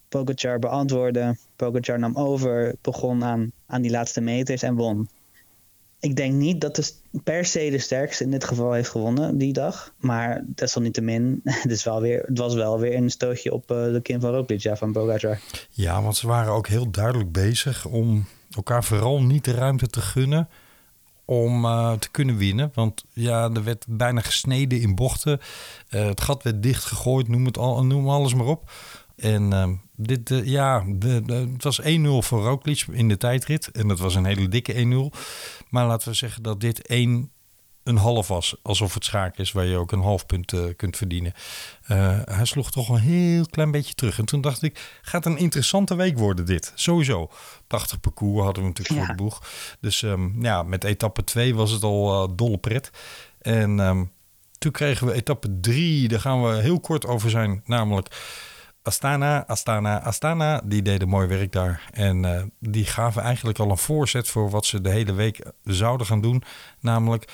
Pogacar beantwoorden. Pogacar nam over, begon aan, aan die laatste meters en won. Ik denk niet dat de per se de sterkste in dit geval heeft gewonnen die dag. Maar desalniettemin, het, is wel weer, het was wel weer een stootje op uh, de kin van Roglic, ja, van Pogacar. Ja, want ze waren ook heel duidelijk bezig om elkaar vooral niet de ruimte te gunnen om uh, te kunnen winnen. Want ja, er werd bijna gesneden in bochten. Uh, het gat werd dichtgegooid, noem, het al, noem alles maar op. En uh, dit, ja, de, de, het was 1-0 voor Roglic in de tijdrit. En dat was een hele dikke 1-0. Maar laten we zeggen dat dit 1 een half was. Alsof het schaak is waar je ook een half punt uh, kunt verdienen. Uh, hij sloeg toch een heel klein beetje terug. En toen dacht ik, gaat een interessante week worden dit. Sowieso. 80 parcours hadden we natuurlijk ja. voor de boeg. Dus um, ja, met etappe 2 was het al uh, dolle pret. En um, toen kregen we etappe 3. Daar gaan we heel kort over zijn. Namelijk... Astana, Astana, Astana, die deden mooi werk daar. En uh, die gaven eigenlijk al een voorzet voor wat ze de hele week zouden gaan doen. Namelijk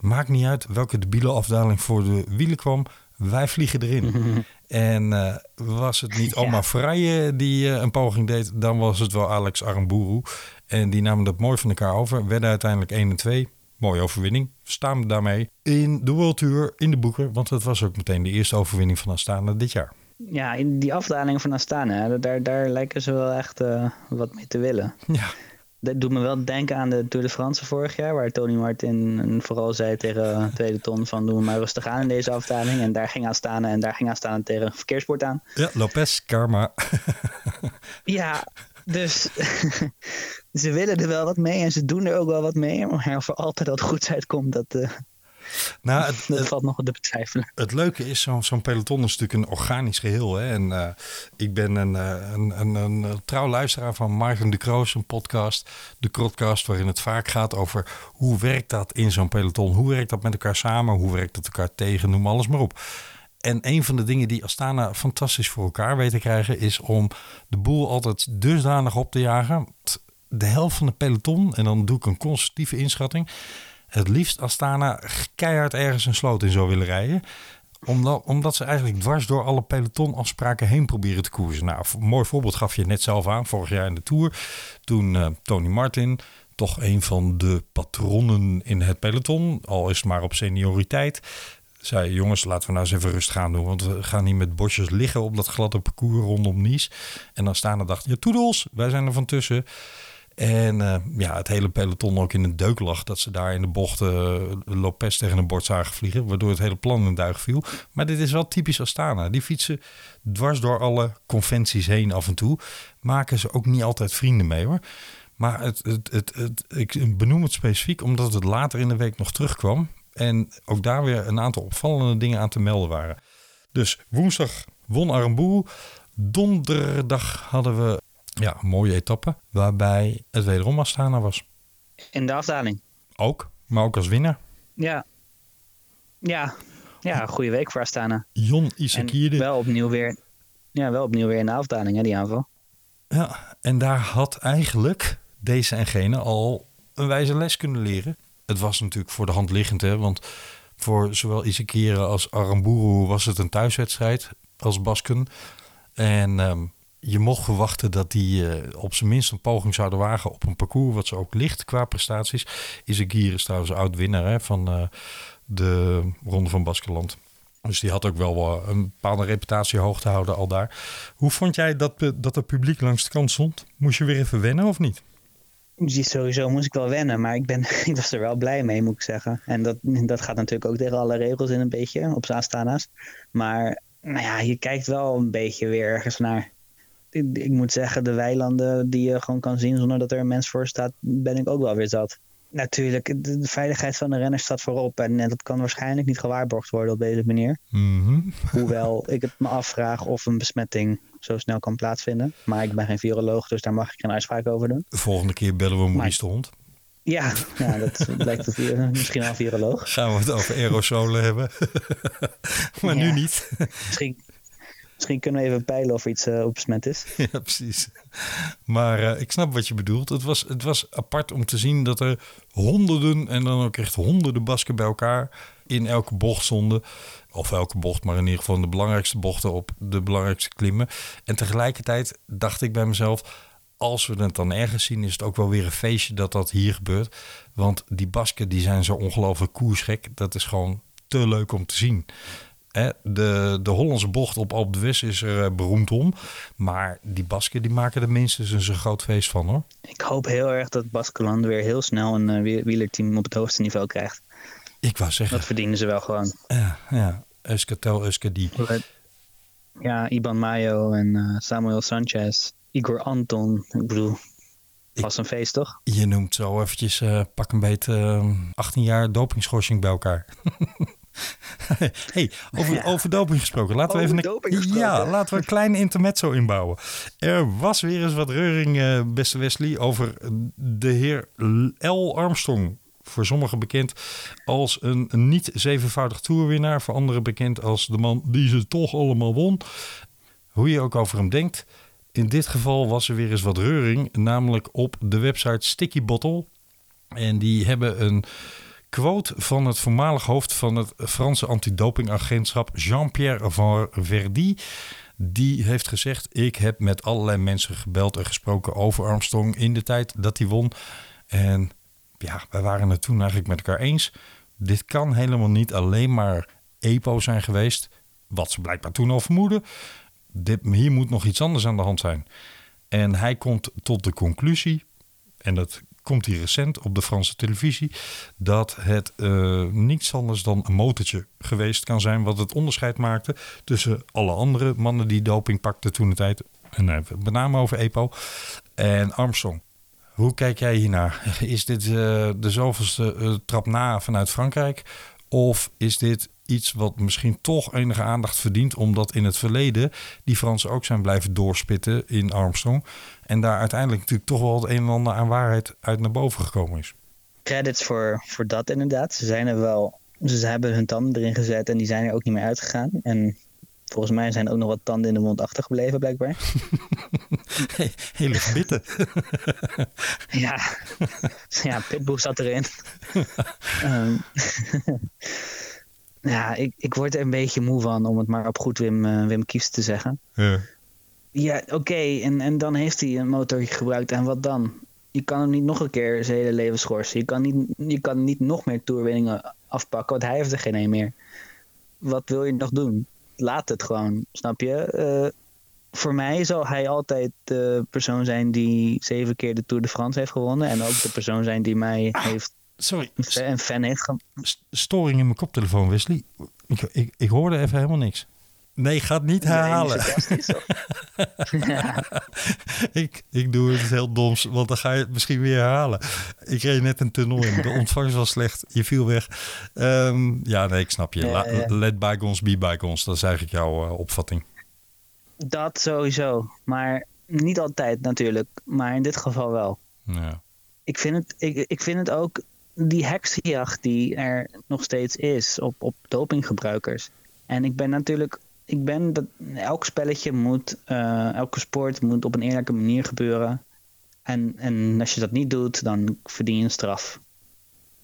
Maakt niet uit welke debiele afdaling voor de wielen kwam. Wij vliegen erin. en uh, was het niet Oma ja. Vrije die uh, een poging deed, dan was het wel Alex Aramburu. En die namen dat mooi van elkaar over. Werden uiteindelijk 1 en 2. Mooie overwinning. Staan we daarmee in de World Tour in de boeken. Want het was ook meteen de eerste overwinning van Astana dit jaar. Ja, in die afdaling van Astana, daar, daar lijken ze wel echt uh, wat mee te willen. Ja. Dat doet me wel denken aan de Tour de France vorig jaar, waar Tony Martin vooral zei tegen tweede ton van doen we maar rustig aan in deze afdaling. En daar ging aan staan en daar ging aan staan tegen een verkeersbord aan. Ja, Lopez, karma. ja, dus ze willen er wel wat mee en ze doen er ook wel wat mee. Maar er altijd wat goeds uitkomt, dat, uh, nou, het, dat valt nog te betwijfelen. Het leuke is, zo'n zo peloton is natuurlijk een organisch geheel. Hè? En uh, ik ben een, een, een, een, trouw luisteraar van Martin de Kroos, een podcast. De Krotcast, waarin het vaak gaat over hoe werkt dat in zo'n peloton? Hoe werkt dat met elkaar samen? Hoe werkt het elkaar tegen? Noem alles maar op. En een van de dingen die Astana fantastisch voor elkaar weet te krijgen... is om de boel altijd dusdanig op te jagen. De helft van de peloton, en dan doe ik een constructieve inschatting het liefst Astana keihard ergens een sloot in zou willen rijden. Omdat, omdat ze eigenlijk dwars door alle pelotonafspraken heen proberen te koersen. Nou, een mooi voorbeeld gaf je net zelf aan, vorig jaar in de Tour. Toen uh, Tony Martin, toch een van de patronnen in het peloton, al is het maar op senioriteit. Zei jongens, laten we nou eens even rustig gaan doen. Want we gaan niet met bosjes liggen op dat gladde parcours rondom Nice. En dan staan er dacht ja toedels, wij zijn er van tussen. En uh, ja, het hele peloton ook in een deuk lag. Dat ze daar in de bocht uh, Lopez tegen een bord zagen vliegen. Waardoor het hele plan in een viel. Maar dit is wel typisch Astana. Die fietsen dwars door alle conventies heen af en toe. Maken ze ook niet altijd vrienden mee hoor. Maar het, het, het, het, ik benoem het specifiek omdat het later in de week nog terugkwam. En ook daar weer een aantal opvallende dingen aan te melden waren. Dus woensdag won Aramburu. Donderdag hadden we ja, een mooie etappe. Waarbij het wederom Astana was. In de afdaling. Ook, maar ook als winnaar. Ja. Ja, ja goede week voor Astana. Jon Isakide. En wel opnieuw weer, ja, wel opnieuw weer in de afdaling, hè, die aanval. Ja, en daar had eigenlijk deze en gene al een wijze les kunnen leren. Het was natuurlijk voor de hand liggend, hè, want voor zowel Isakire als Aramburu was het een thuiswedstrijd als Basken. En um, je mocht verwachten dat die uh, op zijn minst een poging zouden wagen op een parcours wat ze ook ligt qua prestaties. Isagir is trouwens oud-winnaar van uh, de Ronde van Baskeland. Dus die had ook wel een bepaalde reputatie hoog te houden al daar. Hoe vond jij dat, dat het publiek langs de kant stond? Moest je weer even wennen of niet? Sowieso moest ik wel wennen, maar ik, ben, ik was er wel blij mee, moet ik zeggen. En dat, dat gaat natuurlijk ook tegen alle regels in een beetje op Astana's. Maar nou ja, je kijkt wel een beetje weer ergens naar ik, moet zeggen, de weilanden die je gewoon kan zien zonder dat er een mens voor staat, ben ik ook wel weer zat. Natuurlijk, de, veiligheid van de renner staat voorop. En, dat kan waarschijnlijk niet gewaarborgd worden op deze manier. Mm Hoewel ik het me afvraag of een besmetting zo snel kan plaatsvinden. Maar ik ben geen viroloog, dus daar mag ik geen uitspraak over doen. De volgende keer bellen we Maurice de Hond. Ja, dat blijkt het, misschien wel een viroloog. Gaan we het over aerosolen hebben. maar nu niet. Misschien, Misschien kunnen we even peilen of iets uh, op besmet is. Ja, precies. Maar uh, ik snap wat je bedoelt. Het was, het was apart om te zien dat er honderden en dan ook echt honderden basken bij elkaar in elke bocht stonden. Of elke bocht, maar in ieder geval de belangrijkste bochten op de belangrijkste klimmen. En tegelijkertijd dacht ik bij mezelf, als we het dan ergens zien, is het ook wel weer een feestje dat dat hier gebeurt. Want die basken die zijn zo ongelooflijk koersgek. Dat is gewoon te leuk om te zien. De, de Hollandse bocht op Alp de West is er eh, beroemd om. Maar die Basken die maken er minstens een zo groot feest van hoor. Ik hoop heel erg dat Baskeland weer heel snel een uh, wielerteam op het hoogste niveau krijgt. Ik wou zeggen. Dat verdienen ze wel gewoon. Ja, ja. Euskatel, Euskadi. Ja, Iban Mayo en uh, Samuel Sanchez. Igor Anton. Ik bedoel, was een feest toch? Je noemt zo eventjes uh, pak een beetje 18 jaar dopingschorsing bij elkaar. hey, over, ja. over doping gesproken. Laten we even een, ja, laten we een klein intermezzo inbouwen. Er was weer eens wat reuring, uh, beste Wesley, over de heer L. Armstrong. Voor sommigen bekend als een niet zevenvoudig toerwinnaar. Voor anderen bekend als de man die ze toch allemaal won. Hoe je ook over hem denkt. In dit geval was er weer eens wat reuring. Namelijk op de website Sticky Bottle. En die hebben een quote van het voormalig hoofd van het Franse antidopingagentschap Jean-Pierre Van Verdi. Die heeft gezegd: Ik heb met allerlei mensen gebeld en gesproken over Armstrong in de tijd dat hij won. En ja, wij waren het toen eigenlijk met elkaar eens. Dit kan helemaal niet alleen maar EPO zijn geweest. Wat ze blijkbaar toen al vermoeden. Dit, hier moet nog iets anders aan de hand zijn. En hij komt tot de conclusie, en dat komt hier recent op de Franse televisie dat het uh, niets anders dan een motortje geweest kan zijn wat het onderscheid maakte tussen alle andere mannen die doping pakten toen de tijd. En even met name over EPO en Armstrong. Hoe kijk jij hiernaar? Is dit uh, de zoveelste trap na vanuit Frankrijk? Of is dit iets wat misschien toch enige aandacht verdient, omdat in het verleden die Fransen ook zijn blijven doorspitten in Armstrong. En daar uiteindelijk natuurlijk toch wel het een en ander aan waarheid uit naar boven gekomen is. Credits voor, voor dat inderdaad. Ze zijn er wel. Ze hebben hun tanden erin gezet en die zijn er ook niet meer uitgegaan. En volgens mij zijn er ook nog wat tanden in de mond achtergebleven, blijkbaar. Hele gebitten. ja. ja, Pitbull zat erin. um, ja, ik, ik word er een beetje moe van, om het maar op goed Wim, uh, Wim Kies te zeggen. Ja. Ja, oké. En, en dan heeft hij een motor gebruikt. En wat dan? je kan hem niet nog een keer zijn hele leven schorsen. Je kan niet, je kan niet nog meer toerwinningen afpakken, want hij heeft er geen een meer. Wat wil je nog doen? Laat het gewoon, snap je? Eh, voor mij zal hij altijd de persoon zijn die zeven keer de Tour de France heeft gewonnen. En ook de persoon zijn die mij heeft, Sorry, een fan heeft storing in mijn koptelefoon, Wesley. Ik, ik, ik hoorde even helemaal niks. Nee, ga het niet herhalen. Nee, ja. ik, ik doe het heel doms, want dan ga je het misschien weer herhalen. Ik reed net een tunnel in. De ontvangst was slecht. Je viel weg. Ehm, ja, nee, ik snap je. La- ja. Let bygones be bygones. Dat is eigenlijk jouw eh, opvatting. Dat sowieso. Maar niet altijd natuurlijk. Maar in dit geval wel. Ja. Ik vind het, ik, ik vind het ook die heksenjacht die er nog steeds is op, op dopinggebruikers. En ik ben natuurlijk, ik ben dat elk spelletje moet, eh, elke sport moet op een eerlijke manier gebeuren. En, en als je dat niet doet, dan verdien je een straf.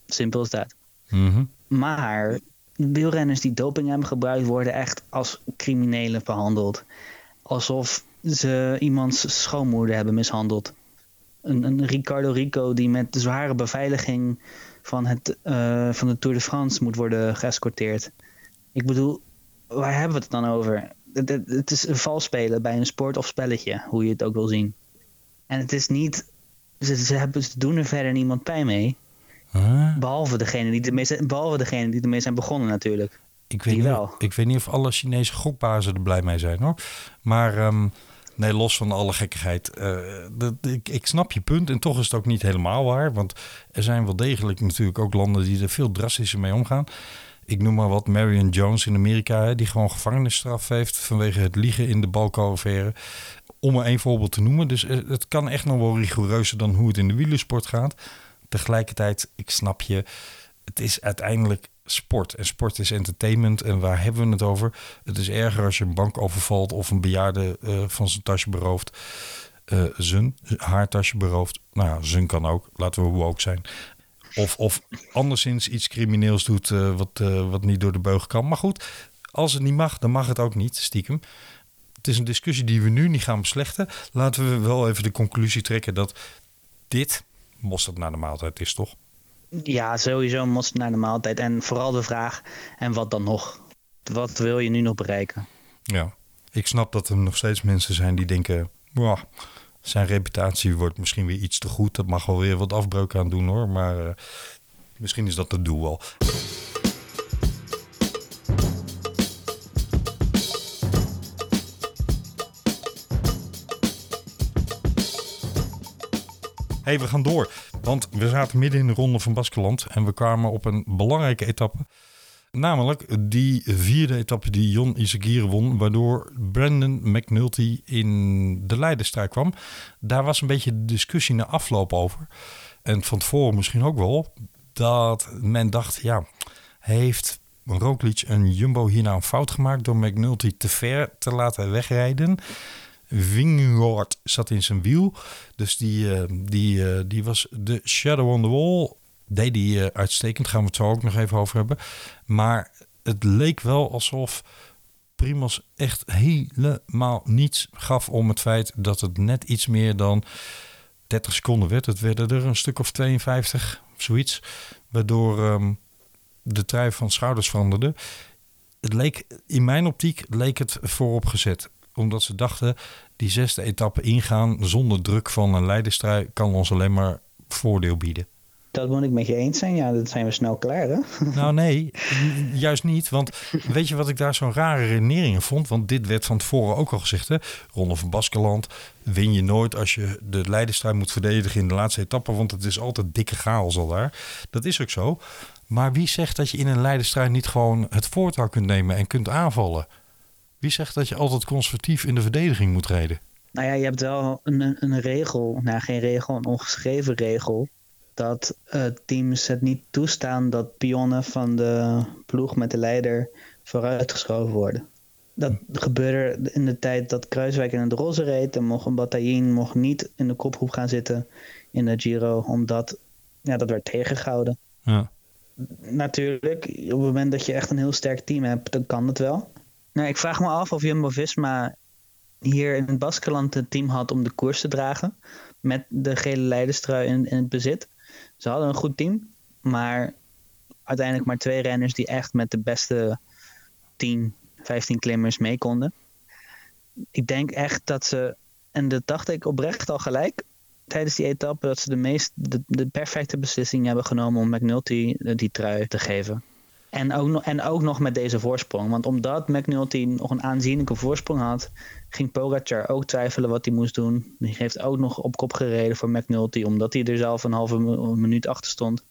Simpel is dat. Mhm. Maar wielrenners die doping hebben gebruikt worden echt als criminelen behandeld. Alsof ze iemands schoonmoeder hebben mishandeld. Een, een Ricardo Rico die met zware beveiliging van, het, eh, van de Tour de France moet worden geëscorteerd. Ik bedoel, waar hebben we het dan over? Het, het, het is een vals spelen bij een sport of spelletje, hoe je het ook wil zien. En het is niet. Ze, ze, hebben, ze doen er verder niemand pijn mee. Huh? Behalve degene die ermee zijn, behalve degene die ermee zijn begonnen natuurlijk. Ik, weet Die niet, wel. ik weet niet of alle Chinese gokbazen er blij mee zijn hoor. Maar ehm, nee, los van alle gekkigheid. eh, dat, ik, ik snap je punt en toch is het ook niet helemaal waar. Want er zijn wel degelijk natuurlijk ook landen die er veel drastischer mee omgaan. Ik noem maar wat Marion Jones in Amerika, die gewoon gevangenisstraf heeft vanwege het liegen in de balkenaffaire. Om er één voorbeeld te noemen. Dus eh, het kan echt nog wel rigoureuzer dan hoe het in de wielersport gaat. Tegelijkertijd, ik snap je, het is uiteindelijk sport. En sport is entertainment. En waar hebben we het over? Het is erger als je een bank overvalt of een bejaarde eh, van zijn tasje berooft. eh zijn, haar tasje berooft. Nou ja, zijn kan ook. Laten we ook zijn. Of, of anderszins iets crimineels doet eh, wat, wat niet door de beugel kan. Maar goed, als het niet mag, dan mag het ook niet, stiekem. Het is een discussie die we nu niet gaan beslechten. Laten we wel even de conclusie trekken dat dit mosterd naar de maaltijd is, toch? Ja, sowieso mosterd naar de maaltijd. En vooral de vraag, en wat dan nog? Wat wil je nu nog bereiken? Ja, ik snap dat er nog steeds mensen zijn die denken... "Wah, zijn reputatie wordt misschien weer iets te goed. Dat mag wel weer wat afbreuk aan doen hoor. Maar eh, misschien is dat het doel wel. hey, we gaan door. Want we zaten midden in de ronde van Baskeland. En we kwamen op een belangrijke etappe. Namelijk die vierde etappe die Jon Isagire won, waardoor Brandon McNulty in de leiderstrijd kwam. Daar was een beetje discussie na afloop over. En van tevoren misschien ook wel, dat men dacht, ja, heeft Roglic en Jumbo hier nou een fout gemaakt door McNulty te ver te laten wegrijden? Vingegaard zat in zijn wiel, dus die, eh, die, eh, die was de shadow on the wall deed hij eh, uitstekend. Gaan we het zo ook nog even over hebben. Maar het leek wel alsof Primos echt helemaal niets gaf om het feit dat het net iets meer dan 30 seconden werd. Het werden er een stuk of 52, of zoiets. Waardoor ehm, de trui van schouders veranderde. Het leek, in mijn optiek, leek het voorop gezet. Omdat ze dachten, die zesde etappe ingaan zonder druk van een leiderstrui kan ons alleen maar voordeel bieden. Dat moet ik met je eens zijn. Ja, dat zijn we snel klaar, hè? Nou nee, juist niet. Want weet je wat ik daar zo'n rare redenering in vond? Want dit werd van tevoren ook al gezegd. Hè? Ronde van Baskeland win je nooit als je de leiderstrijd moet verdedigen in de laatste etappe. Want het is altijd dikke chaos al daar. Dat is ook zo. Maar wie zegt dat je in een leiderstrijd niet gewoon het voortouw kunt nemen en kunt aanvallen? Wie zegt dat je altijd conservatief in de verdediging moet rijden? Nou ja, je hebt wel een, een, regel, nou geen regel, een ongeschreven regel. Dat eh, teams het niet toestaan dat pionnen van de ploeg met de leider vooruitgeschoven worden. Dat gebeurde in de tijd dat Kruiswijk in de roze reed. En mocht een bataillon mocht niet in de kopgroep gaan zitten in de Giro. Omdat ja, dat werd tegengehouden. Ja. Natuurlijk, op het moment dat je echt een heel sterk team hebt, dan kan het wel. Nou, ik vraag me af of Jumbo-Visma hier in het Baskeland het team had om de koers te dragen. Met de gele leiderstrui in, in het bezit. Ze hadden een goed team. Maar uiteindelijk maar twee renners die echt met de beste 10, 15 klimmers mee konden. Ik denk echt dat ze, en dat dacht ik oprecht al gelijk tijdens die etappe, dat ze de, meest, de, de perfecte beslissing hebben genomen om McNulty die trui te geven. En ook, nog, en ook nog met deze voorsprong. Want omdat McNulty nog een aanzienlijke voorsprong had, ging Pogacar ook twijfelen wat hij moest doen. Die heeft ook nog op kop gereden voor McNulty, omdat hij er zelf een halve minuut achter stond.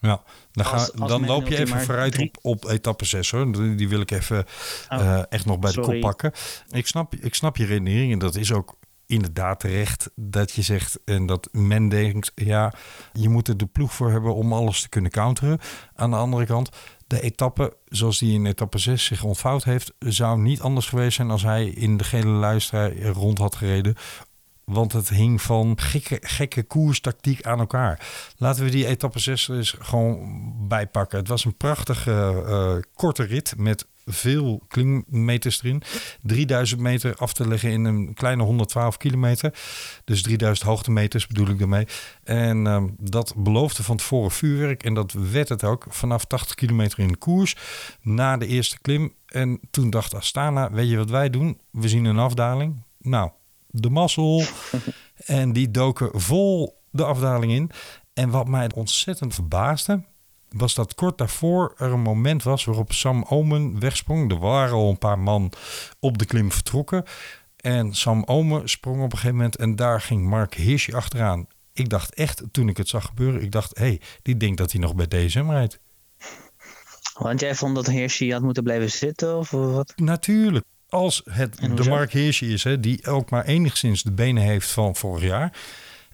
Ja, dan, ga, Als- als dan loop je even vooruit drie- op, op etappe 6 hoor. Die wil ik even Oh, eh, echt nog bij de kop pakken. Ik snap, ik snap je redenering en dat is ook inderdaad terecht dat je zegt en dat men denkt, ja, je moet er de ploeg voor hebben om alles te kunnen counteren. Aan de andere kant, de etappe zoals die in etappe 6 zich ontvouwd heeft, zou niet anders geweest zijn als hij in de gele luister rond had gereden. Want het hing van gekke, gekke koerstactiek aan elkaar. Laten we die etappe 6 er eens gewoon bijpakken. Het was een prachtige eh, korte rit met veel klimmeters erin. 3000 meter af te leggen in een kleine 112 kilometer. Dus 3000 hoogtemeters bedoel ik daarmee. En ehm, dat beloofde van tevoren vuurwerk. En dat werd het ook vanaf 80 kilometer in de koers. Na de eerste klim. En toen dacht Astana, weet je wat wij doen? We zien een afdaling. Nou, de mazzel. en die doken vol de afdaling in. En wat mij ontzettend verbaasde, was dat kort daarvoor er een moment was waarop Sam Omen wegsprong. Er waren al een paar man op de klim vertrokken. En Sam Omen sprong op een gegeven moment en daar ging Mark Hirschi achteraan. Ik dacht echt, toen ik het zag gebeuren, ik dacht, hé, hey, die denkt dat hij nog bij DSM rijdt. Want jij vond dat Hirschi had moeten blijven zitten of wat? Natuurlijk. Als het de? Mark Hirschi is, hè, die ook maar enigszins de benen heeft van vorig jaar.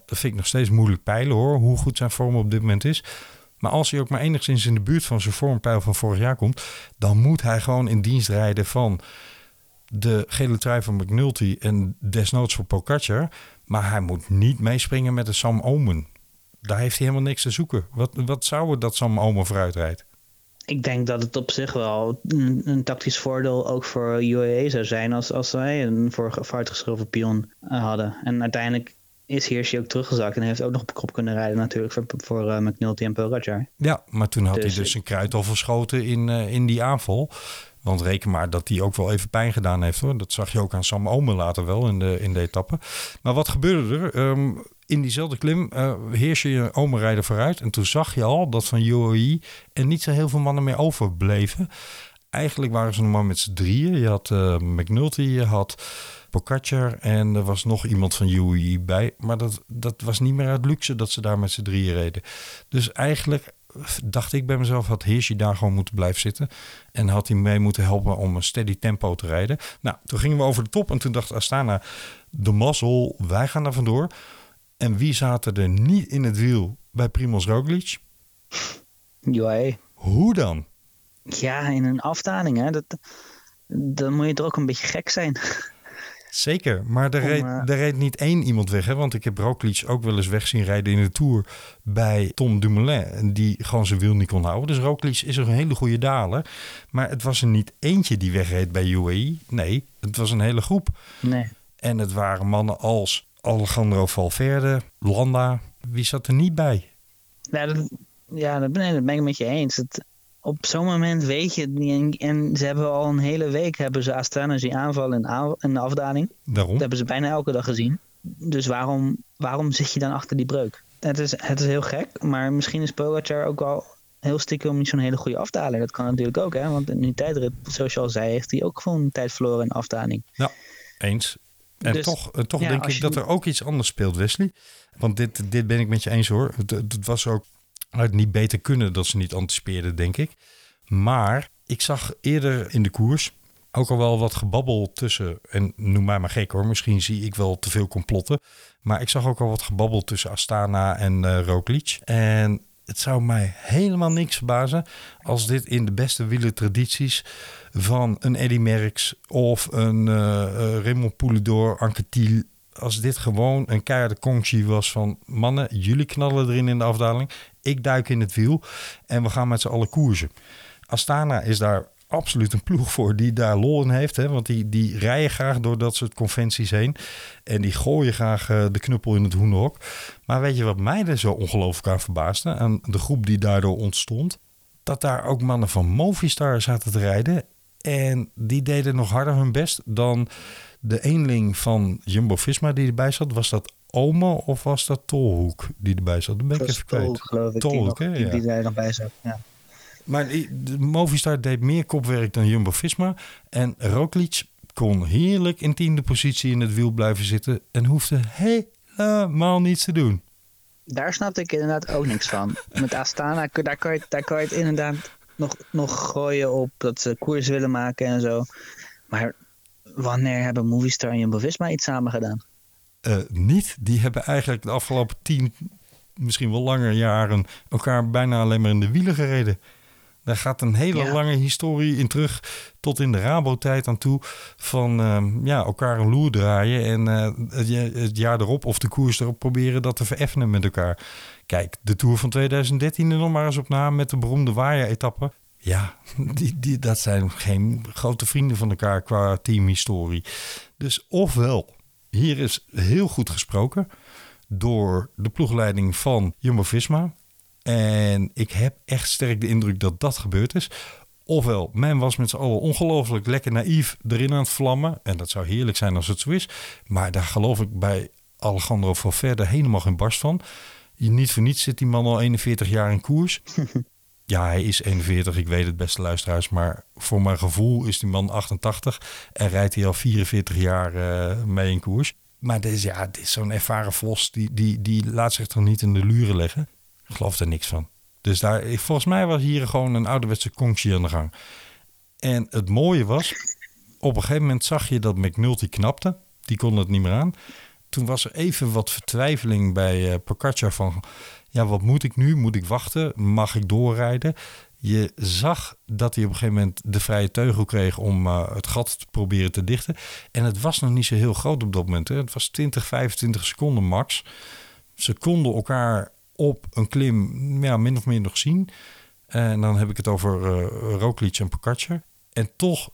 Dat vind ik nog steeds moeilijk peilen hoor, hoe goed zijn vorm op dit moment is. Maar als hij ook maar enigszins in de buurt van zijn vormpeil van vorig jaar komt, dan moet hij gewoon in dienst rijden van de gele trui van McNulty en desnoods voor Pogacar. Maar hij moet niet meespringen met de Sam Omen. Daar heeft hij helemaal niks te zoeken. Wat, wat zou het dat Sam Omen vooruit rijdt? Ik denk dat het op zich wel een, een tactisch voordeel ook voor UAE zou zijn als, als zij een vooruitgeschoven pion eh, hadden. En uiteindelijk is Hirschi ook teruggezakt en heeft ook nog op kop kunnen rijden natuurlijk voor, voor eh, McNulty en Pogacar. Ja, maar toen had Dus hij dus ik- zijn kruid al verschoten in, eh, in die aanval. Want reken maar dat hij ook wel even pijn gedaan heeft hoor. Dat zag je ook aan Sam Omen later wel in de, in de etappe. Maar wat gebeurde er? Ehm, in diezelfde klim uh, heers je Omen rijden vooruit. En toen zag je al dat van UAE er niet zo heel veel mannen meer overbleven. Eigenlijk waren ze nog maar met z'n drieën. Je had eh, McNulty, je had Pogacar en er was nog iemand van UAE bij. Maar dat, dat was niet meer uit luxe dat ze daar met z'n drieën reden. Dus eigenlijk dacht ik bij mezelf, had Hirschi daar gewoon moeten blijven zitten. En had hij mee moeten helpen om een steady tempo te rijden. Nou, toen gingen we over de top en toen dacht Astana, de mazzel, wij gaan daar vandoor. En wie zaten er niet in het wiel bij Primoz Roglic? UAE. Hoe dan? Ja, in een afdaling hè. Dat, dan moet je toch ook een beetje gek zijn. Zeker, maar er Om, reed, eh, er reed niet één iemand weg. Hè? Want ik heb Roglic ook wel eens weg zien rijden in de Tour bij Tom Dumoulin. En die gewoon zijn wiel niet kon houden. Dus Roglic is een hele goede daler. Maar het was er niet eentje die wegreed bij UAE. Nee, het was een hele groep. Nee. En het waren mannen als Alejandro Valverde, Landa. Wie zat er niet bij? Ja, dat, ja, dat ben, nee, dat ben ik met je eens. Het, op zo'n moment weet je het niet. En, en ze hebben al een hele week hebben ze Astana zien aanvallen in, aan- in de afdaling. Daarom. Dat hebben ze bijna elke dag gezien. Dus waarom, waarom zit je dan achter die breuk? Het is, het is heel gek, maar misschien is Pogacar ook wel heel stiekem niet zo'n hele goede afdaling. Dat kan natuurlijk ook, hè? want in die tijdrit, zoals je al zei, heeft hij ook gewoon tijd verloren in afdaling. Eens. En Dus, toch, en toch ja, denk ik je- dat er ook iets anders speelt, Wesley. Want dit, dit ben ik met je eens hoor. Het, het was ook uit niet beter kunnen dat ze niet anticipeerden, denk ik. Maar ik zag eerder in de koers ook al wel wat gebabbel tussen. En noem mij maar gek hoor, misschien zie ik wel te veel complotten. Maar ik zag ook al wat gebabbel tussen Astana en eh Roglic. En het zou mij helemaal niks verbazen als dit in de beste wielertradities van een Eddy Merckx of een eh, Raymond Poulidor, Anquetil, als dit gewoon een keiharde conctie was van mannen, jullie knallen erin in de afdaling, ik duik in het wiel en we gaan met z'n allen koersen. Astana is daar absoluut een ploeg voor die daar lol in heeft. Hè? Want die, die rijden graag door dat soort conventies heen. En die gooien graag eh, de knuppel in het hoenderhok. Maar weet je wat mij er zo ongelooflijk aan verbaasde? Aan de groep die daardoor ontstond. Dat daar ook mannen van Movistar zaten te rijden. En die deden nog harder hun best dan de eenling van Jumbo-Visma die erbij zat. Was dat Ome of was dat Tolhoek die erbij zat? Dat ben ik Dat even was Tol, kwijt. geloof ik. Tolhoek, die, nog, die, Ja. die daar nog bij zat. Ja. Maar Movistar deed meer kopwerk dan Jumbo-Visma. En Roglic kon heerlijk in tiende positie in het wiel blijven zitten. En hoefde helemaal niets te doen. Daar snapte ik inderdaad ook niks van. Met Astana, daar kan je, daar kan je het inderdaad nog, nog gooien op dat ze koers willen maken en zo. Maar wanneer hebben Movistar en Jumbo-Visma iets samen gedaan? Eh, niet. Die hebben eigenlijk de afgelopen tien, misschien wel langer jaren... elkaar bijna alleen maar in de wielen gereden. Daar gaat een hele Ja. lange historie in terug... tot in de Rabo-tijd aan toe... van ehm, ja, elkaar een loer draaien... en eh, het, het jaar erop of de koers erop proberen... dat te vereffenen met elkaar. Kijk, de Tour van 2013 er nog maar eens op na... met de beroemde Waja-etappe. Ja, die, die, dat zijn geen grote vrienden van elkaar qua teamhistorie. Dus ofwel, hier is heel goed gesproken door de ploegleiding van Jumbo-Visma. En ik heb echt sterk de indruk dat dat gebeurd is. Ofwel, men was met z'n allen ongelooflijk lekker naïef erin aan het vlammen. En dat zou heerlijk zijn als het zo is. Maar daar geloof ik bij Alejandro Valverde helemaal geen barst van. Niet voor niets zit die man al 41 jaar in koers. Ja, hij is 41, ik weet het beste luisteraars. Maar voor mijn gevoel is die man 88 en rijdt hij al 44 jaar eh, mee in koers. Maar dit is, ja, dit is zo'n ervaren vos, die, die, die laat zich toch niet in de luren leggen. Ik geloof er niks van. Dus daar, volgens mij was hier gewoon een ouderwetse konkje aan de gang. En het mooie was, op een gegeven moment zag je dat McNulty knapte. Die kon het niet meer aan. Toen was er even wat vertwijfeling bij Pocaccia van... ja, wat moet ik nu? Moet ik wachten? Mag ik doorrijden? Je zag dat hij op een gegeven moment de vrije teugel kreeg... om eh, het gat te proberen te dichten. En het was nog niet zo heel groot op dat moment. Hè. Het was 20, 25 seconden max. Ze konden elkaar op een klim ja, min of meer nog zien. En dan heb ik het over eh Roglic en Pocaccia. En toch,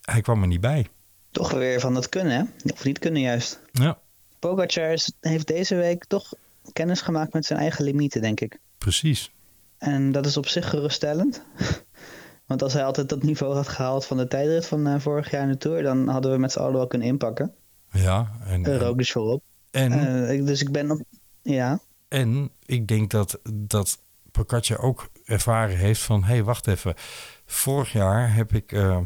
hij kwam er niet bij. Toch weer van dat kunnen, hè? Of niet kunnen juist. Ja, Pogacar heeft deze week toch kennis gemaakt met zijn eigen limieten, denk ik. precies. En dat is op zich geruststellend. Want als hij altijd dat niveau had gehaald van de tijdrit van eh, vorig jaar in de Tour... dan hadden we met z'n allen wel kunnen inpakken. Ja, en, Uh, Roglic voorop. en, Eh, ik- dus ik ben op... Ja, en ik denk dat, dat Pocaccia ook ervaren heeft van... hé, hey, wacht even. Vorig jaar heb ik, eh,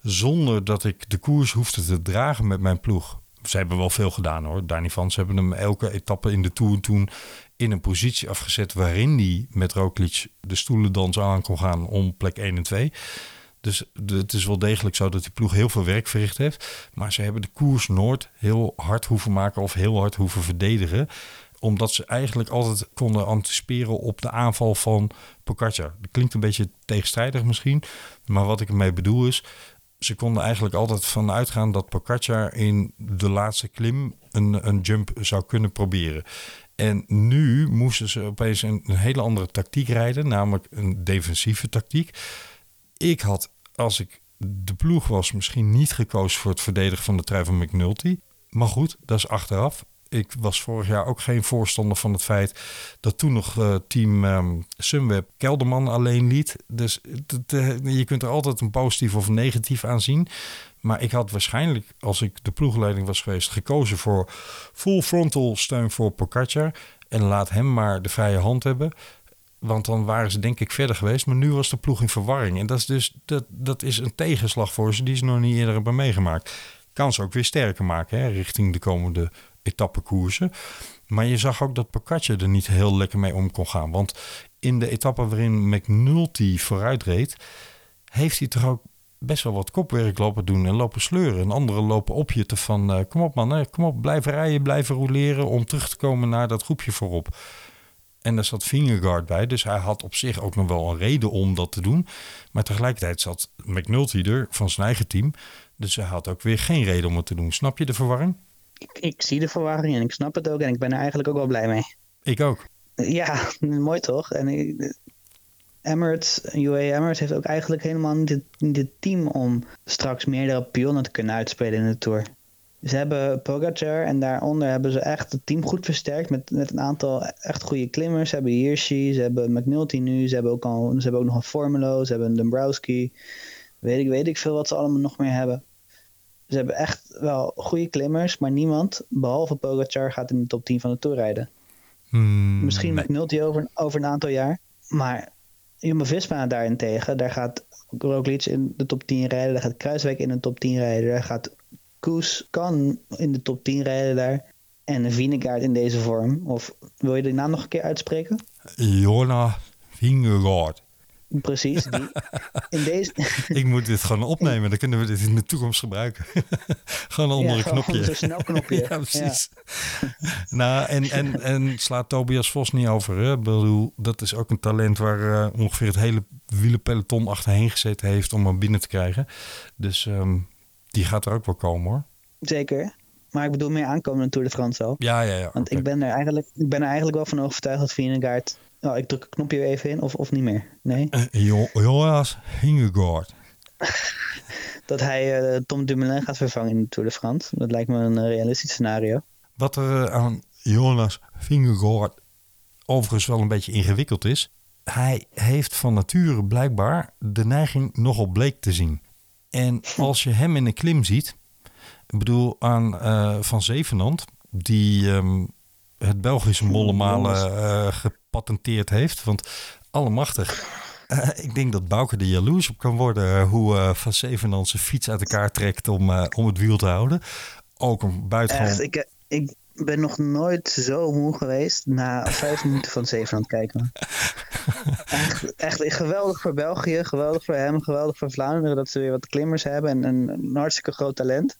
zonder dat ik de koers hoefde te dragen met mijn ploeg... Ze hebben wel veel gedaan hoor, daar niet van. Ze hebben hem elke etappe in de Tour toen in een positie afgezet... waarin hij met Roglic de stoelendans aan kon gaan om plek 1 en 2... Dus het is wel degelijk zo dat die ploeg heel veel werk verricht heeft. Maar ze hebben de koers Noord heel hard hoeven maken of heel hard hoeven verdedigen. Omdat ze eigenlijk altijd konden anticiperen op de aanval van Pocaccia. Dat klinkt een beetje tegenstrijdig misschien. Maar wat ik ermee bedoel is... Ze konden eigenlijk altijd van uitgaan dat Pocaccia in de laatste klim een, een jump zou kunnen proberen. En nu moesten ze opeens een, een hele andere tactiek rijden, namelijk een defensieve tactiek. Ik had, als ik de ploeg was, misschien niet gekozen voor het verdedigen van de trui van McNulty. Maar goed, dat is achteraf. Ik was vorig jaar ook geen voorstander van het feit dat toen nog eh, team ehm, Sunweb Kelderman alleen liet. Dus eh, je kunt er altijd een positief of negatief aan zien. Maar ik had waarschijnlijk, als ik de ploegleiding was geweest, gekozen voor full frontal steun voor Pocaccia. En laat hem maar de vrije hand hebben. Want dan waren ze denk ik verder geweest. Maar nu was de ploeg in verwarring. En dat is dus dat, dat is een tegenslag voor ze die ze nog niet eerder hebben meegemaakt. Kan ze ook weer sterker maken hè, richting de komende etappekoersen. Maar je zag ook dat Pocaccia er niet heel lekker mee om kon gaan. Want in de etappe waarin McNulty vooruit reed... heeft hij toch ook best wel wat kopwerk lopen doen en lopen sleuren. En anderen lopen opjutten van... eh, kom op man, kom op, blijf rijden, blijven roleren... om terug te komen naar dat groepje voorop. En daar zat Vingegaard bij, dus hij had op zich ook nog wel een reden om dat te doen. Maar tegelijkertijd zat McNulty er van zijn eigen team. Dus hij had ook weer geen reden om het te doen. Snap je de verwarring? Ik, ik zie de verwarring en ik snap het ook. En ik ben er eigenlijk ook wel blij mee. Ik ook. Ja, mooi toch? En Emirates, UAE Emirates heeft ook eigenlijk helemaal niet het, niet het team om straks meerdere pionnen te kunnen uitspelen in de Tour. Ze hebben Pogacar en daaronder hebben ze echt het team goed versterkt met, met een aantal echt goede klimmers. Ze hebben Hirschi, ze hebben McNulty nu, ze hebben ook, al, ze hebben ook nog een Formulo, ze hebben een Dombrowski. Weet ik, weet ik veel wat ze allemaal nog meer hebben. Ze hebben echt wel goede klimmers, maar niemand, behalve Pogacar, gaat in de top 10 van de Tour rijden. Hmm, Misschien nee. McNulty over, over een aantal jaar. Maar Jumbo-Visma daarentegen, daar gaat Roglic in de top 10 rijden. Daar gaat Kruiswijk in de top 10 rijden. Daar gaat Koes kan in de top 10 rijden daar. En Vinegaard in deze vorm. Of wil je de naam nog een keer uitspreken? Jona Vingegaard. Precies, die. In deze, Ik moet dit gewoon opnemen. Dan kunnen we dit in de toekomst gebruiken. gewoon een onder Ja, een knopje. zo'n snel knopje. ja, precies. nou, en, en, en slaat Tobias Vos niet over. Hè? Ik bedoel, dat is ook een talent waar eh, ongeveer het hele wielenpeloton achterheen gezeten heeft om hem binnen te krijgen. Dus ehm, die gaat er ook wel komen hoor. Zeker. Maar ik bedoel meer aankomende Tour de France al. Ja, ja, ja. Want ik, ben er eigenlijk, ik ben er eigenlijk wel van overtuigd dat Vinegaard... Oh, ik druk het knopje weer even in, of, of niet meer. Nee. Eh, Jo- Jonas Vingegaard. Dat hij eh, Tom Dumoulin gaat vervangen in de Tour de France. Dat lijkt me een eh, realistisch scenario. Wat er aan Jonas Vingegaard overigens wel een beetje ingewikkeld is. Hij heeft van nature blijkbaar de neiging nogal bleek te zien. En als je hem in een klim ziet, ik bedoel aan Van Zevenand, die ehm, het Belgische mollemalen eh, gepatenteerd heeft. Want allemachtig, eh, ik denk dat Bouke er jaloers op kan worden eh, hoe Van Zevenand zijn fiets uit elkaar trekt om, om het wiel te houden. Ook een buitengewoon Echt, ik, ik ben nog nooit zo moe geweest na vijf minuten van zeven aan het kijken. Echt, echt geweldig voor België, geweldig voor hem, geweldig voor Vlaanderen dat ze weer wat klimmers hebben en, en een hartstikke groot talent.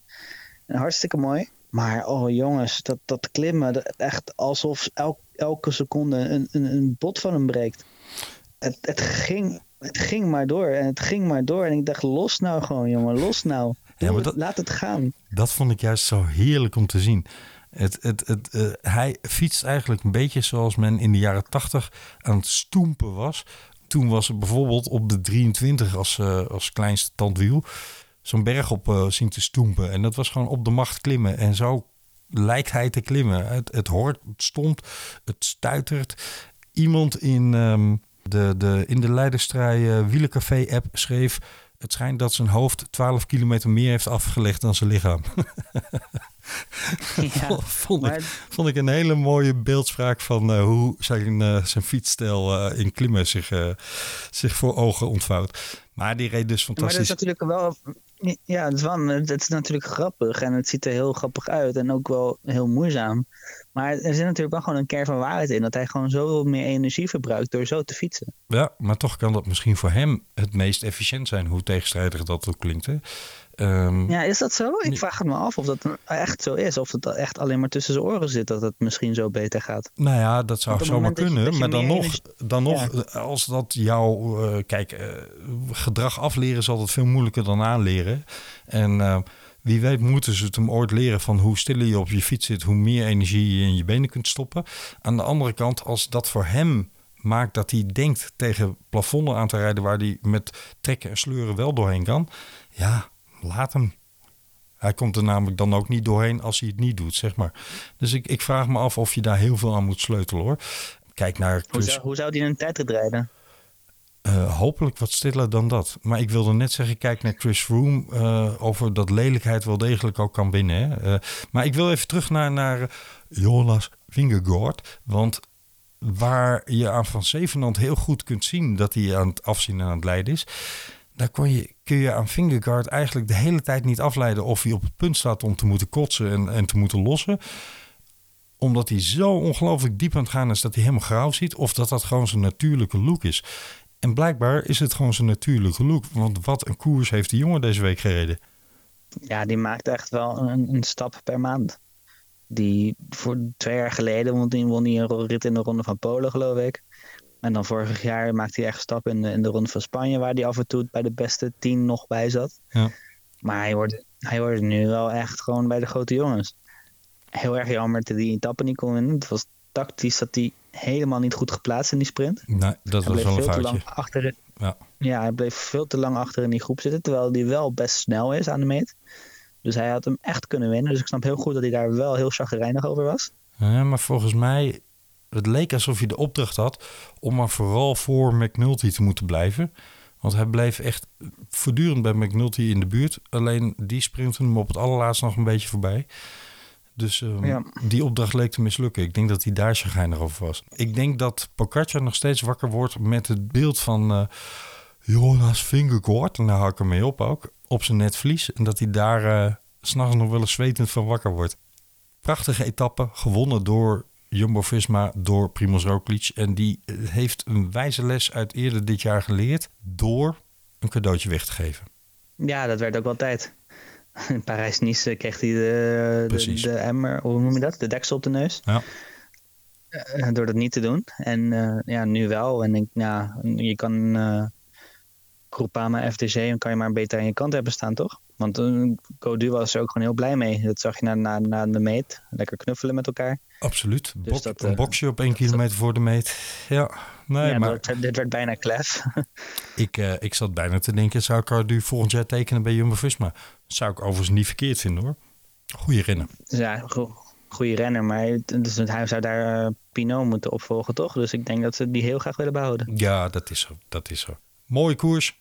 En hartstikke mooi. Maar oh jongens, dat, dat klimmen, dat, echt alsof elk, elke seconde een, een, een bot van hem breekt. Het, het, ging, het ging maar door en het ging maar door. En ik dacht, los nou gewoon jongen, los nou. Ja, Doe maar het, dat- Laat het gaan. Dat vond ik juist zo heerlijk om te zien. Het, het, het, eh, hij fietst eigenlijk een beetje zoals men in de jaren 80 aan het stoempen was. Toen was er bijvoorbeeld op de 23 als, eh, als kleinste tandwiel zo'n berg op eh, zien te stoempen. En dat was gewoon op de macht klimmen. En zo lijkt hij te klimmen. Het, het hoort, het stond, het stuitert. Iemand in, ehm, de, de, in de Leidenstrui eh, Wielencafé app schreef... Het schijnt dat zijn hoofd 12 kilometer meer heeft afgelegd dan zijn lichaam. Ja, vond, ik, maar vond ik een hele mooie beeldspraak van eh, hoe zijn, eh, zijn fietsstijl in klimmen zich, zich voor ogen ontvouwt. Maar die reed dus Maar dat is fantastisch. natuurlijk wel. Ja, het is, het is natuurlijk grappig en het ziet er heel grappig uit en ook wel heel moeizaam. Maar er zit natuurlijk wel gewoon een kern van waarheid in dat hij gewoon zoveel meer energie verbruikt door zo te fietsen. Ja, maar toch kan dat misschien voor hem het meest efficiënt zijn, hoe tegenstrijdig dat ook klinkt. Hè? Ehm, Ja, is dat zo? Ik vraag het me af of dat echt zo is. Of het echt alleen maar tussen zijn oren zit dat het misschien zo beter gaat. Nou ja, dat zou zomaar moment dat je- kunnen. dat je maar dan nog, dan nog eh, als dat jouw... eh, kijk, eh, gedrag afleren is altijd veel moeilijker dan aanleren. En wie weet moeten ze het hem ooit leren van hoe stiller je op je fiets zit... hoe meer energie je in je benen kunt stoppen. Aan de andere kant, als dat voor hem maakt dat hij denkt tegen plafonden aan te rijden... waar hij met trekken en sleuren wel doorheen kan... ja, laat hem. Hij komt er namelijk dan ook niet doorheen als hij het niet doet, zeg maar. Dus ik, ik vraag me af of je daar heel veel aan moet sleutelen, hoor. Kijk naar Hoe Chris, zou, hoe zou die een tijdrit rijden? eh, hopelijk wat stiller dan dat. Maar ik wilde net zeggen, kijk naar Chris Froome... eh, over dat lelijkheid wel degelijk ook kan winnen. Hè. Eh, maar ik wil even terug naar, naar Jonas Vingegaard. Want waar je aan Van Zevenand heel goed kunt zien... dat hij aan het afzien en aan het lijden is... daar kon je, kun je aan Vingegaard eigenlijk de hele tijd niet afleiden... of hij op het punt staat om te moeten kotsen en, en te moeten lossen omdat hij zo ongelooflijk diep aan het gaan is dat hij helemaal grauw ziet, of dat dat gewoon zijn natuurlijke look is. En blijkbaar is het gewoon zijn natuurlijke look. Want wat een koers heeft die jongen deze week gereden. Ja, die maakt echt wel een, een stap per maand. Die voor twee jaar geleden won hij een rit in de Ronde van Polen, geloof ik. En dan vorig jaar maakte hij echt een stap in de, in de Ronde van Spanje, waar hij af en toe bij de beste tien nog bij zat. Ja. Maar hij hoort, hij hoort nu wel echt gewoon bij de grote jongens. Heel erg jammer dat hij die etappe niet kon winnen. Het was tactisch dat hij helemaal niet goed geplaatst in die sprint. Nee, dat Hij was bleef wel een veel te lang achter. Ja. Ja. hij bleef veel te lang achter in die groep zitten. Terwijl hij wel best snel is aan de meet. Dus hij had hem echt kunnen winnen. Dus ik snap heel goed dat hij daar wel heel chagrijnig over was. Ja, maar volgens mij, het leek alsof hij de opdracht had om maar vooral voor McNulty te moeten blijven. Want hij bleef echt voortdurend bij McNulty in de buurt. Alleen die sprintte hem op het allerlaatst nog een beetje voorbij. Dus ehm, Ja. die opdracht leek te mislukken. Ik denk dat hij daar chagrijnig over was. Ik denk dat Pogacar nog steeds wakker wordt met het beeld van eh, Jonas Vingegaard. En daar hou ik hem mee op ook. Op zijn netvlies. En dat hij daar s s'nachts nog wel eens zwetend van wakker wordt. Prachtige etappe, gewonnen door Jumbo-Visma, door Primoz Roglic. En die eh, heeft een wijze les uit eerder dit jaar geleerd door een cadeautje weg te geven. Ja, dat werd ook wel tijd. In Parijs-Nice kreeg hij de, de, de emmer, hoe noem je dat? De deksel op de neus. Ja. Eh, door dat niet te doen. En eh, ja, nu wel. En ik, ja, je kan eh Groupama, FTG, dan kan je maar beter aan je kant hebben staan, toch? Want uh, Codu was er ook gewoon heel blij mee. Dat zag je na, na, na de meet. Lekker knuffelen met elkaar. Absoluut. Dus Bok- dat, een eh, boxje op één kilometer voor de meet. Ja, nee, ja, maar dat werd- dit werd bijna klef. ik, eh, ik zat bijna te denken, zou ik volgend jaar tekenen bij Jumbo-Visma? Zou ik overigens niet verkeerd vinden hoor. Goeie rennen. ja, go- goede renner. Maar dus hij zou daar eh, Pinot moeten opvolgen, toch? Dus ik denk dat ze die heel graag willen behouden. Ja, dat is zo. Dat is zo. Mooie koers.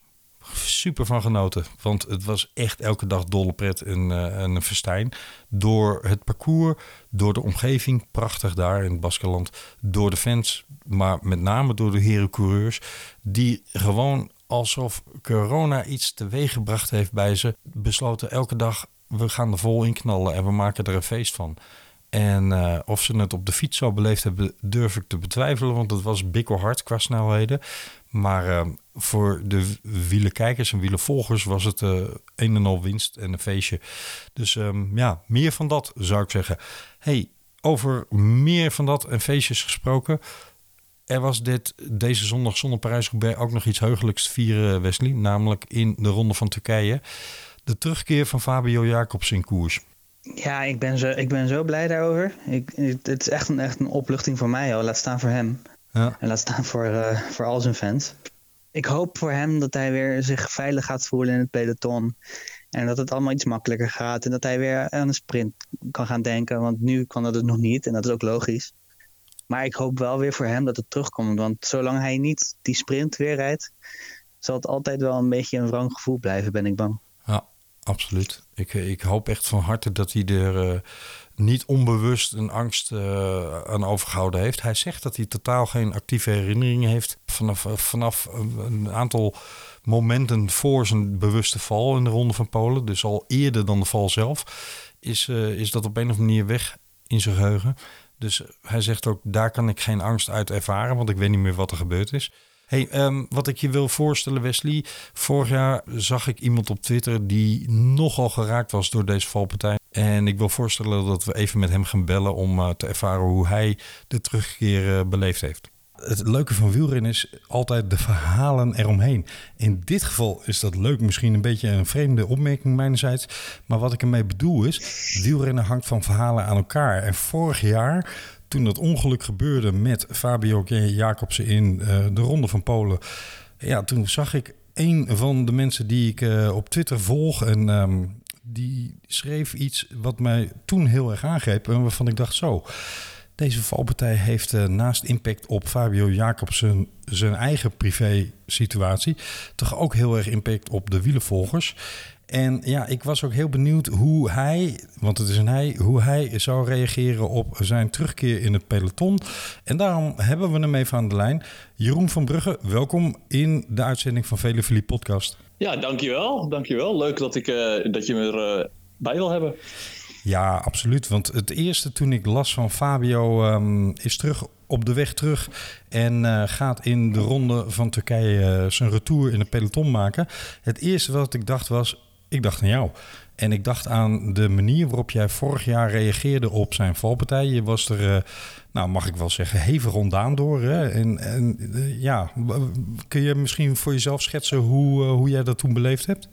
Super van genoten. Want het was echt elke dag dolle pret en, eh, en een festijn. Door het parcours, door de omgeving. Prachtig daar in het Baskeland. Door de fans, maar met name door de heren coureurs. Die gewoon alsof corona iets teweeg gebracht heeft bij ze. Besloten elke dag, we gaan er vol in knallen en we maken er een feest van. En eh, of ze het op de fiets zo beleefd hebben, durf ik te betwijfelen. Want het was bikkelhard qua snelheden. Maar eh, voor de wielerkijkers en wielervolgers was het eh, een en al winst en een feestje. Dus ehm, ja, meer van dat zou ik zeggen. hey, over meer van dat en feestjes gesproken. Er was dit, deze zondag zonder Parijs-Roubaix ook nog iets heugelijks te vieren, Wesley. Namelijk in de Ronde van Turkije. De terugkeer van Fabio Jacobs in koers. Ja, ik ben zo, ik ben zo blij daarover. Ik, het het is echt een, echt een opluchting voor mij, al. laat staan voor hem. Ja. En laat staan voor, eh, voor al zijn fans. Ik hoop voor hem dat hij weer zich veilig gaat voelen in het peloton. En dat het allemaal iets makkelijker gaat. En dat hij weer aan een sprint kan gaan denken. Want nu kan dat het nog niet. En dat is ook logisch. Maar ik hoop wel weer voor hem dat het terugkomt. Want zolang hij niet die sprint weer rijdt... zal het altijd wel een beetje een wrang gevoel blijven, ben ik bang. Ja, absoluut. Ik, ik hoop echt van harte dat hij er eh, niet onbewust een angst eh, aan overgehouden heeft. Hij zegt dat hij totaal geen actieve herinneringen heeft vanaf, eh, vanaf een, een aantal momenten voor zijn bewuste val in de Ronde van Polen. Dus al eerder dan de val zelf is, eh, is dat op een of andere manier weg in zijn geheugen. Dus hij zegt ook, daar kan ik geen angst uit ervaren, want ik weet niet meer wat er gebeurd is. Hey, ehm, wat ik je wil voorstellen, Wesley. Vorig jaar zag ik iemand op Twitter die nogal geraakt was door deze valpartij. En ik wil voorstellen dat we even met hem gaan bellen om eh, te ervaren hoe hij de terugkeer eh, beleefd heeft. Het leuke van wielrennen is altijd de verhalen eromheen. In dit geval is dat leuk, misschien een beetje een vreemde opmerking mijnerzijds. Maar wat ik ermee bedoel is, wielrennen hangt van verhalen aan elkaar. En vorig jaar toen dat ongeluk gebeurde met Fabio Jacobsen in eh, de Ronde van Polen. Ja, toen zag ik een van de mensen die ik eh, op Twitter volg. En ehm, die schreef iets wat mij toen heel erg aangreep. En waarvan ik dacht zo. Deze valpartij heeft eh, naast impact op Fabio Jacobsen zijn eigen privé situatie. Toch ook heel erg impact op de wielenvolgers. En ja, ik was ook heel benieuwd hoe hij, want het is een hij, hoe hij zou reageren op zijn terugkeer in het peloton. En daarom hebben we hem even aan de lijn. Jeroen van Brugge, welkom in de uitzending van Vele Philippe podcast. Ja, dankjewel. Dankjewel. Leuk dat, ik, eh, dat je me erbij bij wil hebben. Ja, absoluut. Want het eerste toen ik las van Fabio um, is terug op de weg terug en uh, gaat in de ronde van Turkije zijn retour in het peloton maken. Het eerste wat ik dacht was, ik dacht aan jou. En ik dacht aan de manier waarop jij vorig jaar reageerde op zijn valpartij. Je was er, uh, nou mag ik wel zeggen, hevig ondaan door. Hè? En, en ja, kun je misschien voor jezelf schetsen hoe, hoe jij dat toen beleefd hebt?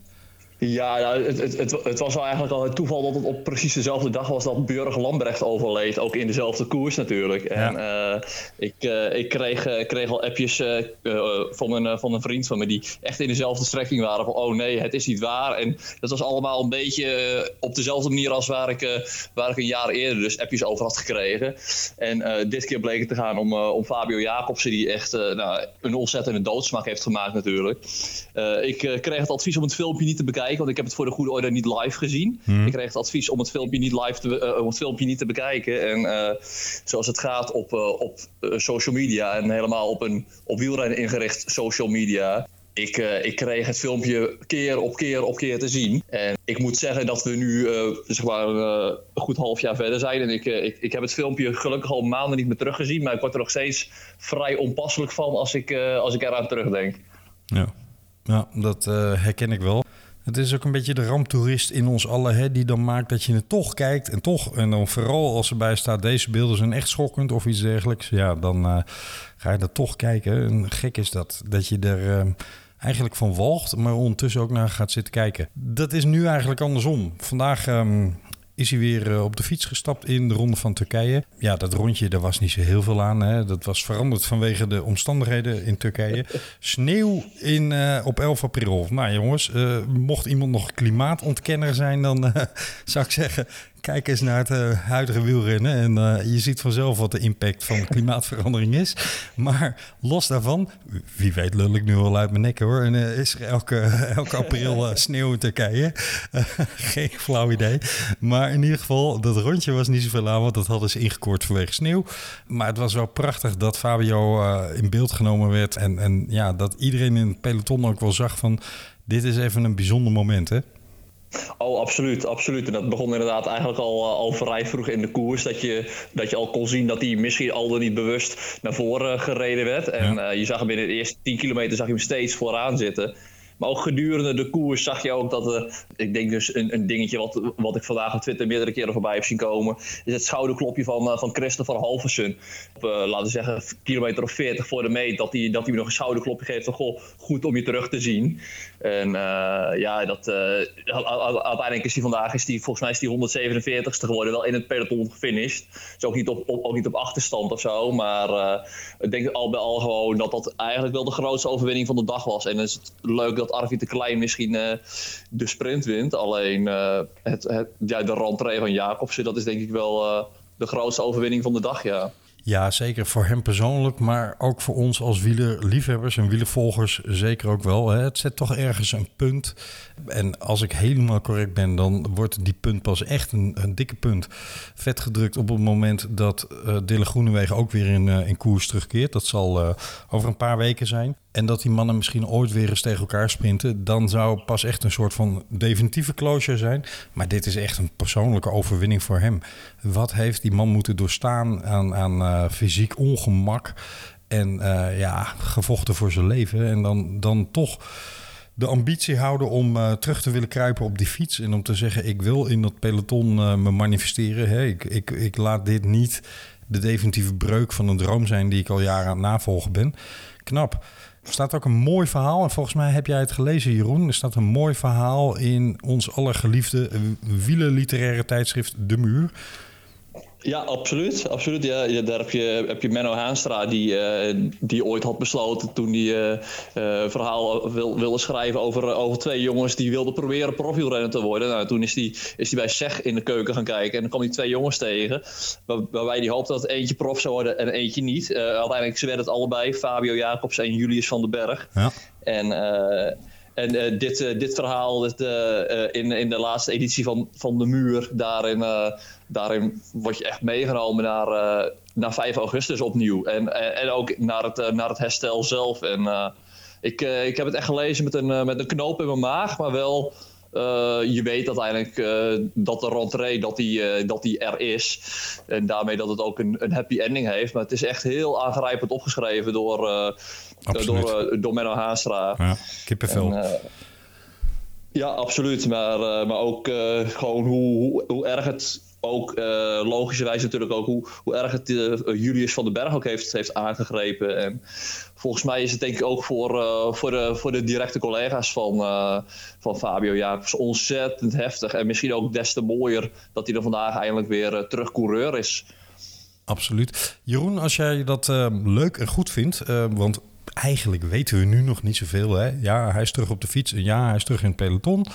Ja, nou, het, het, het, het, was wel eigenlijk al het toeval dat het op precies dezelfde dag was dat Burg Lambrecht overleed. Ook in dezelfde koers natuurlijk. En uh, ik, uh, ik kreeg, uh, kreeg al appjes van, een, van een vriend van me die echt in dezelfde strekking waren. Van oh nee, het is niet waar. En dat was allemaal een beetje op dezelfde manier als waar ik, waar ik een jaar eerder dus appjes over had gekregen. En dit keer bleek het te gaan om, om Fabio Jacobsen die echt nou, een ontzettende doodsmaak heeft gemaakt natuurlijk. ik kreeg het advies om het filmpje niet te bekijken want ik heb het voor de goede orde niet live gezien. Hmm. Ik kreeg het advies om het filmpje niet live te, uh, om het filmpje niet te bekijken. En uh, zoals het gaat op, uh, op social media en helemaal op een op wielrennen ingericht social media. Ik, ik kreeg het filmpje keer op keer op keer te zien. En ik moet zeggen dat we nu zeg maar, een goed half jaar verder zijn. En ik, ik, ik heb het filmpje gelukkig al maanden niet meer teruggezien. Maar ik word er nog steeds vrij onpasselijk van als ik, als ik eraan terugdenk. Ja, ja dat herken ik wel. Het is ook een beetje de ramptoerist in ons allen, hè, die dan maakt dat je het toch kijkt en toch. En dan vooral als erbij staat, deze beelden zijn echt schokkend of iets dergelijks. Ja, dan uh, ga je er toch kijken. En gek is dat, dat je er uh, eigenlijk van walgt, maar ondertussen ook naar gaat zitten kijken. Dat is nu eigenlijk andersom. Vandaag um, is hij weer uh, op de fiets gestapt in de Ronde van Turkije. Ja, dat rondje, daar was niet zo heel veel aan. Hè. Dat was veranderd vanwege de omstandigheden in Turkije. Sneeuw in, uh, op 11 april. Nou jongens, uh, mocht iemand nog klimaatontkenner zijn... dan zou ik zeggen, kijk eens naar het uh, huidige wielrennen. En uh, je ziet vanzelf wat de impact van klimaatverandering is. Maar los daarvan, wie weet lul ik nu wel uit mijn nek hoor. En uh, is er elke, elke april sneeuw in Turkije. geen flauw idee. Maar in ieder geval, dat rondje was niet zoveel aan, want dat hadden ze ingekort vanwege sneeuw. Maar het was wel prachtig dat Fabio in beeld genomen werd. En, en ja, dat iedereen in het peloton ook wel zag van... Dit is even een bijzonder moment, hè? Oh, absoluut, absoluut. En dat begon inderdaad eigenlijk al, al vrij vroeg in de koers. Dat je, dat je al kon zien dat hij misschien al dan niet bewust naar voren gereden werd. En ja. uh, je zag hem binnen de eerste 10 kilometer zag je hem steeds vooraan zitten. Maar ook gedurende de koers zag je ook dat, uh, ik denk dus een, een, dingetje wat, wat ik vandaag op Twitter meerdere keren voorbij heb zien komen, is het schouderklopje van, uh, van Christopher Halversen. Op, uh, laten we zeggen, kilometer of 40 voor de meet, dat hij, dat nog een schouderklopje geeft van, goh, goed om je terug te zien. En ja, dat, uiteindelijk is hij vandaag, is die, volgens mij is hij 147ste geworden, wel in het peloton gefinished. Is ook niet op, op, ook niet op achterstand of zo, maar ik denk al bij al gewoon dat dat eigenlijk wel de grootste overwinning van de dag was. En het is leuk dat Arvid de Klein misschien de sprint wint. Alleen het, het, ja, de rentree van Jacobsen, dat is denk ik wel de grootste overwinning van de dag, ja. Ja, zeker voor hem persoonlijk, maar ook voor ons als wielerliefhebbers en wielervolgers zeker ook wel. Het zet toch ergens een punt. En als ik helemaal correct ben, dan wordt die punt pas echt een, een dikke punt vet gedrukt op het moment dat uh, Dille Groenewegen ook weer in, uh, in koers terugkeert. Dat zal uh, over een paar weken zijn. En dat die mannen misschien ooit weer eens tegen elkaar sprinten. Dan zou pas echt een soort van definitieve closure zijn. Maar dit is echt een persoonlijke overwinning voor hem. Wat heeft die man moeten doorstaan aan, aan uh, fysiek ongemak. En uh, ja, gevochten voor zijn leven. En dan, dan toch de ambitie houden om uh, terug te willen kruipen op die fiets. En om te zeggen, ik wil in dat peloton me manifesteren. Hè. Ik, ik, ik laat dit niet de definitieve breuk van een droom zijn die ik al jaren aan het navolgen ben. Knap. Er staat ook een mooi verhaal. En volgens mij heb jij het gelezen, Jeroen. Er staat een mooi verhaal in ons allergeliefde wielerliteraire tijdschrift De Muur. Ja, absoluut. absoluut. Ja, daar heb je, heb je Menno Haanstra, die, uh, die ooit had besloten toen hij uh, uh, verhaal wil, wilde schrijven over, over twee jongens die wilden proberen profielrenner te worden. Nou, toen is hij is die bij SEG in de keuken gaan kijken en dan kwam hij twee jongens tegen. Waar, waarbij hij hoopte dat eentje prof zou worden en eentje niet. uiteindelijk werden het allebei, Fabio Jacobs en Julius van den Berg. Ja. En en uh, dit, uh, dit verhaal dit, uh, in, in de laatste editie van, van De Muur, daarin, daarin word je echt meegenomen naar, naar 5 augustus opnieuw. En, en ook naar het, naar het herstel zelf. En ik, ik heb het echt gelezen met een, met een knoop in mijn maag, maar wel... Uh, je weet uiteindelijk uh, dat de rentree dat die, uh, dat die er is. En daarmee dat het ook een, een happy ending heeft. Maar het is echt heel aangrijpend opgeschreven door, door, door Menno Haastra. Ja, kippenvel. En, ja, absoluut. Maar, maar ook gewoon hoe, hoe, hoe, erg het ook uh, logischerwijs natuurlijk ook hoe, hoe erg het uh, Julius van den Berg ook heeft, heeft aangegrepen. En volgens mij is het denk ik ook voor, uh, voor, de, voor de directe collega's van, van Fabio ja, ontzettend heftig. En misschien ook des te mooier dat hij er vandaag eindelijk weer terug coureur is. Absoluut. Jeroen, als jij dat leuk en goed vindt, want eigenlijk weten we nu nog niet zoveel. Hè? Ja, hij is terug op de fiets en ja, hij is terug in het peloton.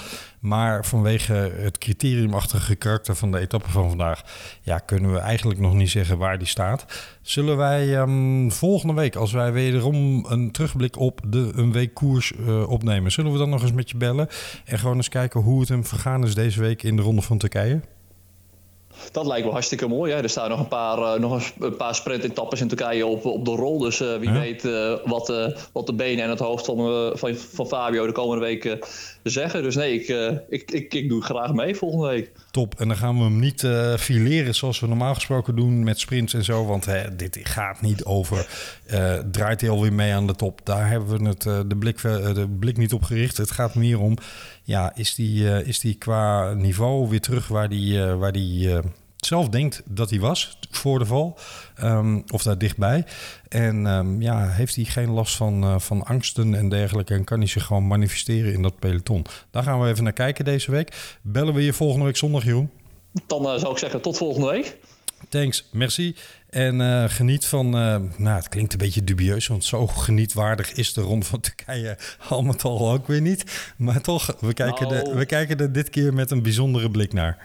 Maar vanwege het criteriumachtige karakter van de etappe van vandaag... Ja, kunnen we eigenlijk nog niet zeggen waar die staat. Zullen wij um, volgende week, als wij wederom een terugblik op de een week koers uh, opnemen... zullen we dan nog eens met je bellen en gewoon eens kijken hoe het hem vergaan is deze week in de Ronde van Turkije? Dat lijkt wel hartstikke mooi. Hè? Er staan nog een paar, uh, nog een paar sprintetappes in Turkije op, op de rol. Dus uh, wie ja. weet uh, wat, wat de benen en het hoofd van, van, van Fabio de komende weken zeggen. Dus nee, ik, ik, ik, ik doe graag mee volgende week. Top. En dan gaan we hem niet fileren zoals we normaal gesproken doen met sprints en zo. Want hè, dit gaat niet over. draait hij alweer mee aan de top? Daar hebben we het, de, blik, de blik niet op gericht. Het gaat meer om ja, is die, uh, is die qua niveau weer terug waar die, uh, waar die uh, zelf denkt dat hij was voor de val? Um, of daar dichtbij? En um, ja, heeft hij geen last van, van angsten en dergelijke? En kan hij zich gewoon manifesteren in dat peloton? Daar gaan we even naar kijken deze week. Bellen we je volgende week zondag, Jeroen? Dan zou ik zeggen tot volgende week. Thanks, merci. En uh, geniet van, uh, nou het klinkt een beetje dubieus, want zo genietwaardig is de Ronde van Turkije al met al ook weer niet. Maar toch, we kijken, Nou. de, we kijken er dit keer met een bijzondere blik naar.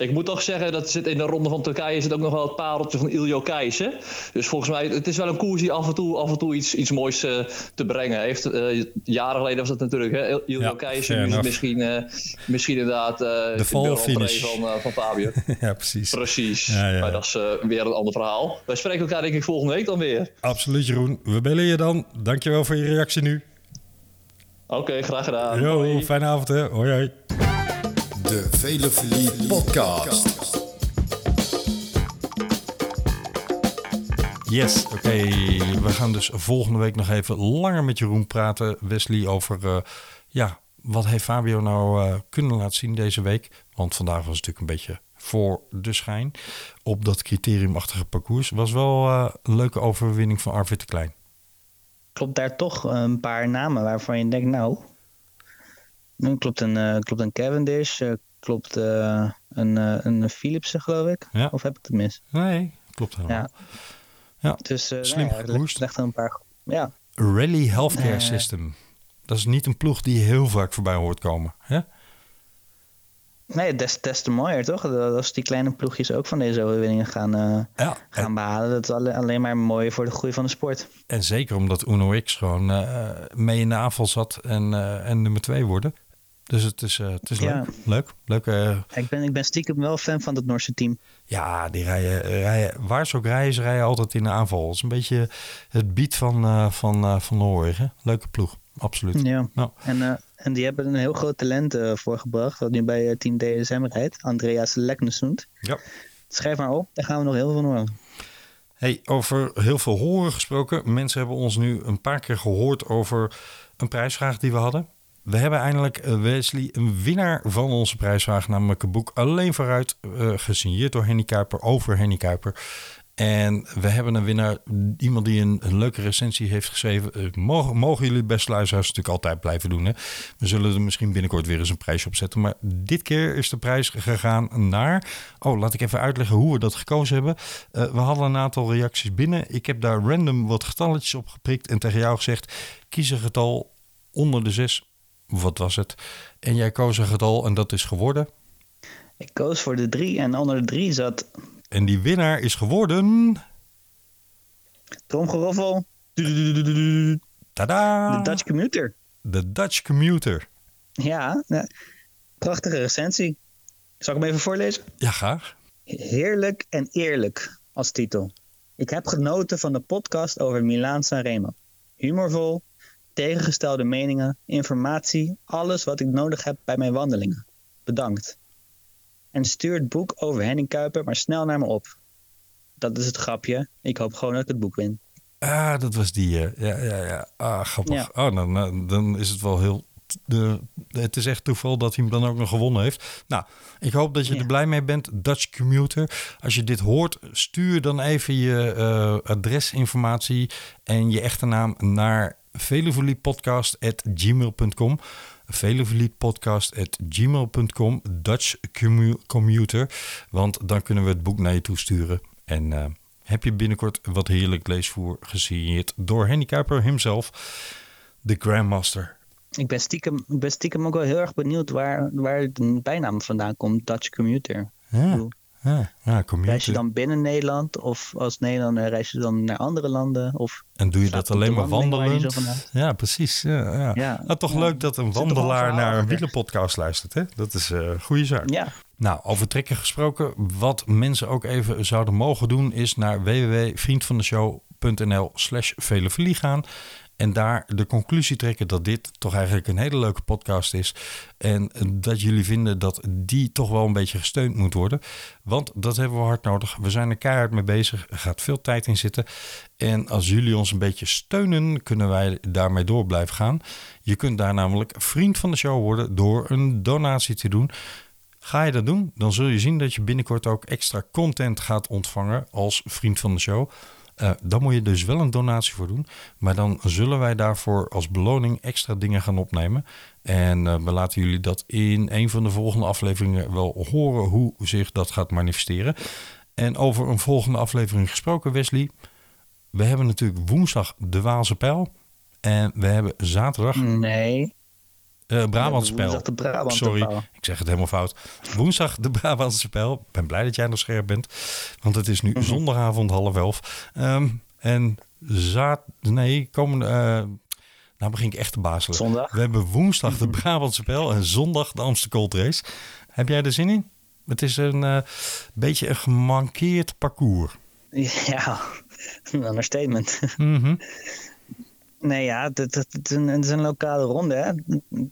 Ik moet toch zeggen dat zit in de ronde van Turkije zit ook nog wel het pareltje van Iljo Keijs. Hè? Dus volgens mij, het is wel een koers die af en toe, af en toe iets, iets moois uh, te brengen heeft. Uh, jaren geleden was dat natuurlijk, hè? Iljo Ja, Keijs. fair Dus enough. misschien, uh, misschien inderdaad de fall finish. van, van Fabio. ja, precies. Precies. Ja, ja. Maar dat is weer een ander verhaal. Wij spreken elkaar denk ik volgende week dan weer. Absoluut, Jeroen. We bellen je dan. Dankjewel voor je reactie nu. Oké, okay, graag gedaan. Yo, Hoi. fijne avond hè. Hoi, hoi. De Velofilie Podcast. Yes, oké. We gaan dus volgende week nog even langer met Jeroen praten, Wesley, over uh, ja, wat heeft Fabio nou uh, kunnen laten zien deze week. Want vandaag was het natuurlijk een beetje voor de schijn op dat criteriumachtige parcours. Was wel uh, een leuke overwinning van Arvid de Klein. Klopt daar toch een paar namen waarvan je denkt, nou, klopt een, uh, klopt een Cavendish, uh, klopt uh, een, een Philipsen geloof ik. Ja. Of heb ik het mis? Nee, klopt helemaal. Ja. Ja, dus, slim nou ja, een paar, ja. Rally Healthcare Eh. System. Dat is niet een ploeg die je heel vaak voorbij hoort komen. Hè? Nee, des, des te mooier toch? Dat Als die kleine ploegjes ook van deze overwinningen gaan, uh, Ja, gaan en, behalen. Dat is alle- alleen maar mooi voor de groei van de sport. en zeker omdat Uno X gewoon eh, mee in de aanval zat en, eh, en nummer twee worden. Dus het is, eh, het is Ja. leuk. Leuk. leuk eh, Ik ben, ik ben stiekem wel fan van dat Noorse team. ja, die rijden, rijden, waar ze ook rijden, ze rijden altijd in de aanval. Het is een beetje het beat van, eh, van, van Noorwegen. Leuke ploeg, absoluut. Ja. Nou. En, en die hebben een heel groot talent voorgebracht. Wat nu bij Team DSM rijdt. Andreas Leknesund. Ja. Schrijf maar op, daar gaan we nog heel veel van horen. Hey, over heel veel horen gesproken. Mensen hebben ons nu een paar keer gehoord over een prijsvraag die we hadden. We hebben eindelijk, eh, Wesley, een winnaar van onze prijsvraag, namelijk een boek Alleen vooruit, eh, gesigneerd door Henny Kuiper, over Henny Kuiper. En we hebben een winnaar, iemand die een, leuke recensie heeft geschreven. Eh, mogen, mogen jullie beste luisteraars natuurlijk altijd blijven doen. Hè? We zullen er misschien binnenkort weer eens een prijsje op zetten. Maar dit keer is de prijs gegaan naar... Oh, laat ik even uitleggen hoe we dat gekozen hebben. Uh, we hadden een aantal reacties binnen. Ik heb daar random wat getalletjes op geprikt en tegen jou gezegd... kies een getal onder de zes. Wat was het? En jij koos een getal en dat is geworden... Ik koos voor de drie en onder de drie zat En die winnaar is geworden... Tromgeroffel, Tada! de Dutch Commuter. De Dutch Commuter. Ja, ja, prachtige recensie. Zal ik hem even voorlezen? Ja, graag. Heerlijk en eerlijk als titel. Ik heb genoten van de podcast over Milaan Sanremo. Humorvol, tegengestelde meningen, informatie, alles wat ik nodig heb bij mijn wandelingen. Bedankt. En stuur het boek over Henning Kuiper maar snel naar me op. Dat is het grapje. Ik hoop gewoon dat ik het boek win. Ah, dat was die. eh, ja, ja, ja. Ah, grappig. Ja. Oh, dan, dan- dan is het wel heel de, het is echt toeval dat hij hem dan ook nog gewonnen heeft. Nou, ik hoop dat je er blij mee bent, Dutch Commuter. Als je dit hoort, stuur dan even je uh, adresinformatie en je echte naam naar velevoliepodcast.gmail.com velevoliepodcast.gmail.com Dutch Commuter. Want dan kunnen we het boek naar je toe sturen. En uh, heb je binnenkort wat heerlijk leesvoer gesigneerd door Henny Kuiper himself, de Grandmaster. Ik ben, stiekem, ik ben stiekem ook wel heel erg benieuwd waar, waar de bijnaam vandaan komt, Dutch Commuter. Ja. Ja, ja reis je dan binnen Nederland of als Nederlander reis je dan naar andere landen? Of en doe je dat alleen maar wandelen? Ja, precies. Ja, ja. ja nou, toch leuk dat een wandelaar naar een wielenpodcast luistert. Hè? Dat is een uh, goede zaak. Ja. Nou, over trekken gesproken. Wat mensen ook even zouden mogen doen... is naar www.vriendvandeshow.nl slash gaan en daar de conclusie trekken dat dit toch eigenlijk een hele leuke podcast is. En dat jullie vinden dat die toch wel een beetje gesteund moet worden. Want dat hebben we hard nodig. We zijn er keihard mee bezig. Er gaat veel tijd in zitten. En als jullie ons een beetje steunen, kunnen wij daarmee door blijven gaan. Je kunt daar namelijk vriend van de show worden door een donatie te doen. Ga je dat doen, dan zul je zien dat je binnenkort ook extra content gaat ontvangen als vriend van de show. Uh, dan moet je dus wel een donatie voor doen. Maar dan zullen wij daarvoor als beloning extra dingen gaan opnemen. En uh, we laten jullie dat in een van de volgende afleveringen wel horen hoe zich dat gaat manifesteren. En over een volgende aflevering gesproken, Wesley. We hebben natuurlijk woensdag de Waalse Pijl. En we hebben zaterdag. Nee. Uh, Brabantse Spel. Sorry, ik zeg het helemaal fout. Woensdag de Brabantse Spel. Ik ben blij dat jij nog scherp bent. Want het is nu mhm. zondagavond half elf. Um, en zaad... Nee, komende... Uh, nou begin ik echt te bazelen. Zondag? We hebben woensdag de Brabantse Spel en zondag de Amsterdam Gold Race. Heb jij er zin in? Het is een uh, beetje een gemankeerd parcours. Ja, een understatement. Mm Nee, ja, het, het, het, is een, lokale ronde. Hè?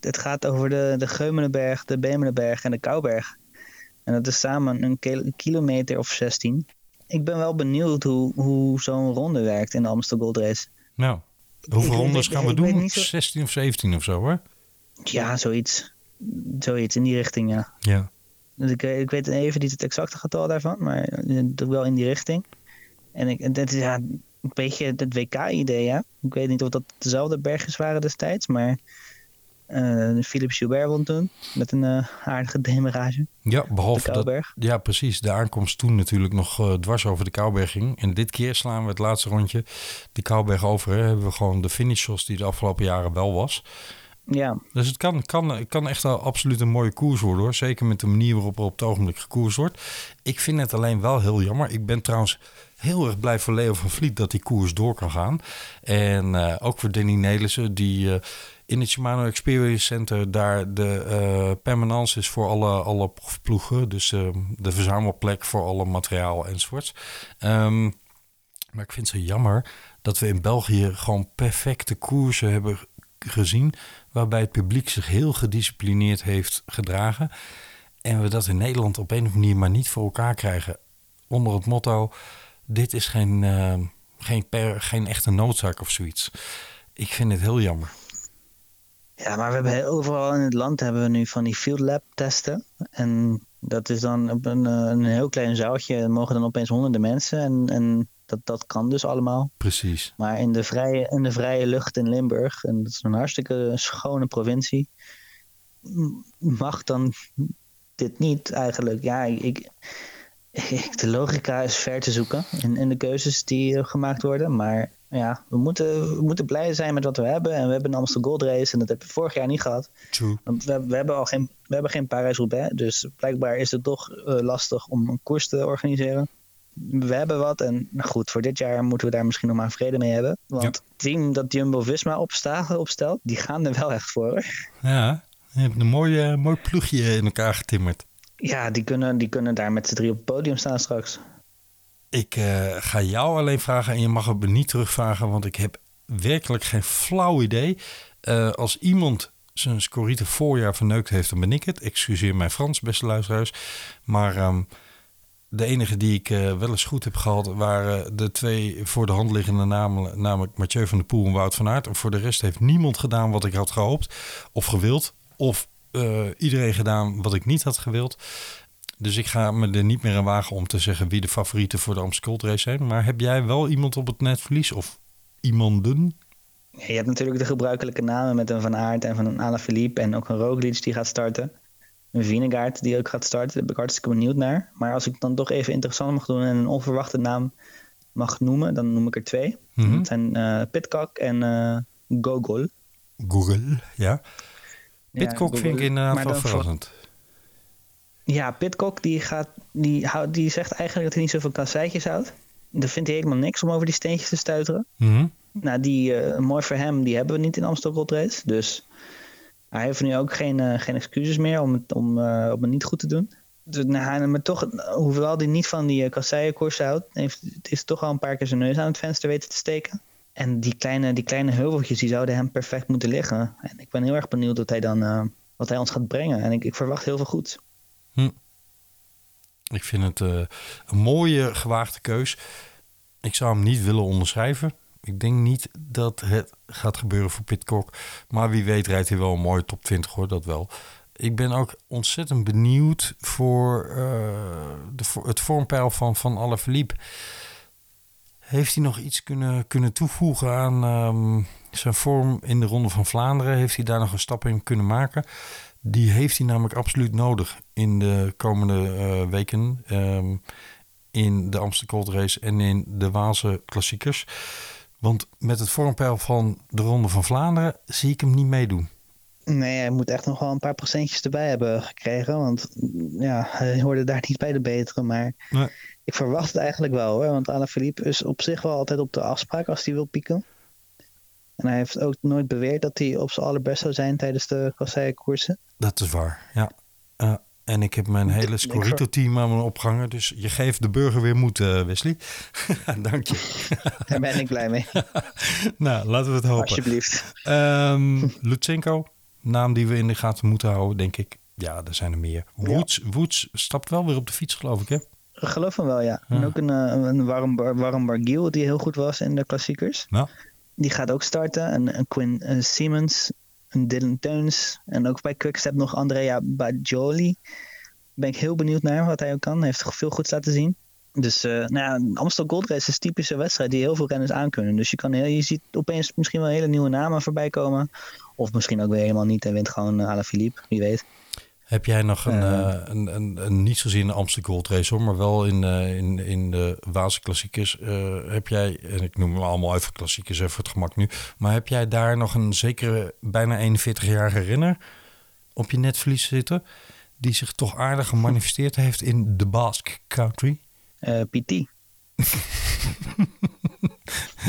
Het gaat over de, de Geumenenberg, de Bemelenberg en de Kouberg. En dat is samen een kilometer of 16. Ik ben wel benieuwd hoe, hoe zo'n ronde werkt in de Amstel Gold Race. Nou, hoeveel rondes gaan we doen? 16 of 17 of zo, hoor? Ja, zoiets. Zoiets in die richting, ja. Ja. Dus ik, ik weet even niet het exacte getal daarvan, maar eh, wel in die richting. En ik, dat, ja, een beetje het WK-idee, ja. Ik weet niet of dat dezelfde bergjes waren destijds, maar uh, Philippe Gilbert won toen met een uh, aardige demarage. Ja, behalve dat. Ja, precies. De aankomst toen natuurlijk nog uh, dwars over de Kouberg ging. En dit keer slaan we het laatste rondje de Kouberg over. Hè. Hebben we gewoon de finish zoals die de afgelopen jaren wel was. Ja. Dus het kan, kan, kan echt wel absoluut een mooie koers worden hoor. Zeker met de manier waarop er op het ogenblik gekoers wordt. Ik vind het alleen wel heel jammer. Ik ben trouwens heel erg blij voor Leo van Vliet dat die koers door kan gaan. En uh, ook voor Danny Nelissen, die uh, in het Shimano Experience Center daar de uh, permanence is voor alle, alle ploegen. Dus de verzamelplek voor alle materiaal enzovoorts. Um, maar ik vind het zo jammer dat we in België gewoon perfecte koersen hebben gezien. Waarbij het publiek zich heel gedisciplineerd heeft gedragen. En we dat in Nederland op een of andere manier maar niet voor elkaar krijgen. Onder het motto: dit is geen, uh, geen, per, geen echte noodzaak of zoiets. Ik vind het heel jammer. Ja, maar we hebben overal in het land hebben we nu van die field lab testen. En dat is dan op een, eh, een heel klein zaaltje. mogen dan opeens honderden mensen. En, en dat, dat kan dus allemaal. Precies. Maar in de, vrije, in de vrije lucht in Limburg, en dat is een hartstikke schone provincie, mag dan dit niet eigenlijk. Ja, ik, de logica is ver te zoeken in, in de keuzes die uh, gemaakt worden. Maar ja, we moeten, we moeten blij zijn met wat we hebben. En we hebben een Amsterdam Gold Race en dat hebben we vorig jaar niet gehad. True. Want we, we hebben al geen, we hebben geen Parijs-Roubaix. Dus blijkbaar is het toch uh, lastig om een koers te organiseren. We hebben wat en nou goed, voor dit jaar moeten we daar misschien nog maar vrede mee hebben. Want het team dat Jumbo-Visma opstelt, die gaan er wel echt voor. Ja, je hebt een mooi, uh, mooi ploegje in elkaar getimmerd. Ja, die kunnen, die kunnen daar met z'n drie op het podium staan straks. Ik uh, ga jou alleen vragen en je mag het me niet terugvragen, want ik heb werkelijk geen flauw idee. Uh, als iemand zijn scorite voorjaar verneukt heeft, dan ben ik het. Excuseer mijn Frans, beste luisteraars. Maar um, de enige die ik eh, wel eens goed heb gehad... waren de twee voor de hand liggende namen... namelijk Mathieu van der Poel en Wout van Aert. En voor de rest heeft niemand gedaan wat ik had gehoopt of gewild. Of eh, iedereen gedaan wat ik niet had gewild. Dus ik ga me er niet meer aan wagen om te zeggen... wie de favorieten voor de Amstel Race zijn. Maar heb jij wel iemand op het netvlies of iemanden? Je hebt natuurlijk de gebruikelijke namen met een Van Aert en van een Alaphilippe en ook een Roglic die gaat starten. Een Vinegaard die ook gaat starten, daar ben ik hartstikke benieuwd naar. Maar als ik dan toch even interessant mag doen en een onverwachte naam mag noemen, dan noem ik er twee. Mhm. Dat zijn eh Pitcock en eh Gogol. Google, ja. Ja, Pitcock vind ik inderdaad wel verrassend. Ja, Pitcock die, gaat, die, houdt, die zegt eigenlijk dat hij niet zoveel kasseitjes houdt. Dan vindt hij helemaal niks om over die steentjes te stuiteren. Mhm. Nou, die, eh, mooi voor hem, die hebben we niet in Gold Race. Dus hij heeft nu ook geen, eh, geen excuses meer om het, om, eh, om het niet goed te doen. Dus, nou, maar toch, hoewel hij niet van die uh, kasseienkoers houdt, heeft het is toch al een paar keer zijn neus aan het venster weten te steken. En die kleine, die kleine heuveltjes, die zouden hem perfect moeten liggen. En ik ben heel erg benieuwd wat hij dan eh, wat hij ons gaat brengen. En ik, ik verwacht heel veel goeds. Ik vind het eh, een mooie gewaagde keus. Ik zou hem niet willen onderschrijven. Ik denk niet dat het gaat gebeuren voor Pitcock. Maar wie weet rijdt hij wel een mooie top 20 hoor, dat wel. Ik ben ook ontzettend benieuwd voor, eh, de, het vormpeil van, van Alaphilippe. Heeft hij nog iets kunnen, kunnen toevoegen aan ehm, zijn vorm in de Ronde van Vlaanderen? Heeft hij daar nog een stap in kunnen maken? Die heeft hij namelijk absoluut nodig in de komende eh, weken. ehm, in de Amsterdam Gold Race en in de Waalse klassiekers. Want met het vormpeil van de Ronde van Vlaanderen zie ik hem niet meedoen. Nee, hij moet echt nog wel een paar procentjes erbij hebben gekregen. Want mm, ja, hij hoorde daar niet bij de betere. Maar Nee. ik verwacht het eigenlijk wel hoor. Want Alaphilippe is op zich wel altijd op de afspraak als hij wil pieken. En hij heeft ook nooit beweerd dat hij op zijn allerbest zou zijn tijdens de kasseienkoersen. Dat is waar, ja. Eh, en ik heb mijn hele Scorito-team aan me opgehangen. Dus je geeft de burger weer moed, eh, Wesley. Dank je. Daar ben ik blij mee. nou, laten we het hopen. Alsjeblieft. Ehm Lutsenko, naam die we in de gaten moeten houden, denk ik. Ja, er zijn er meer. Woods, Woods stapt wel weer op de fiets, geloof ik, hè? Geloof hem wel, ja. En Ja. ook een, eh, een Warren, Bar- Warren Barguil die heel goed was in de klassiekers. Nou, Die gaat ook starten. En een Quinn eh, Siemens, een Dylan Teuns. En ook bij Quickstep nog Andrea Bajoli. Ben ik heel benieuwd naar wat hij ook kan. Hij heeft veel goeds laten zien. Dus eh nou ja, Amstel Gold Race is typische wedstrijd die heel veel renners aankunnen. Dus je, kan heel, je ziet opeens misschien wel hele nieuwe namen voorbij komen. Of misschien ook weer helemaal niet en wint gewoon uh, Philippe, wie weet. heb jij nog een, Eh. eh, een, een, een niet zozeer in de Amsterdam Gold Race, hoor, maar wel in, in, in de Waalse klassiekers. eh, heb jij, en ik noem me allemaal even klassiekers even voor het gemak nu, maar heb jij daar nog een zekere bijna 41-jarige renner op je netvlies zitten, die zich toch aardig gemanifesteerd heeft in de Basque Country? PT.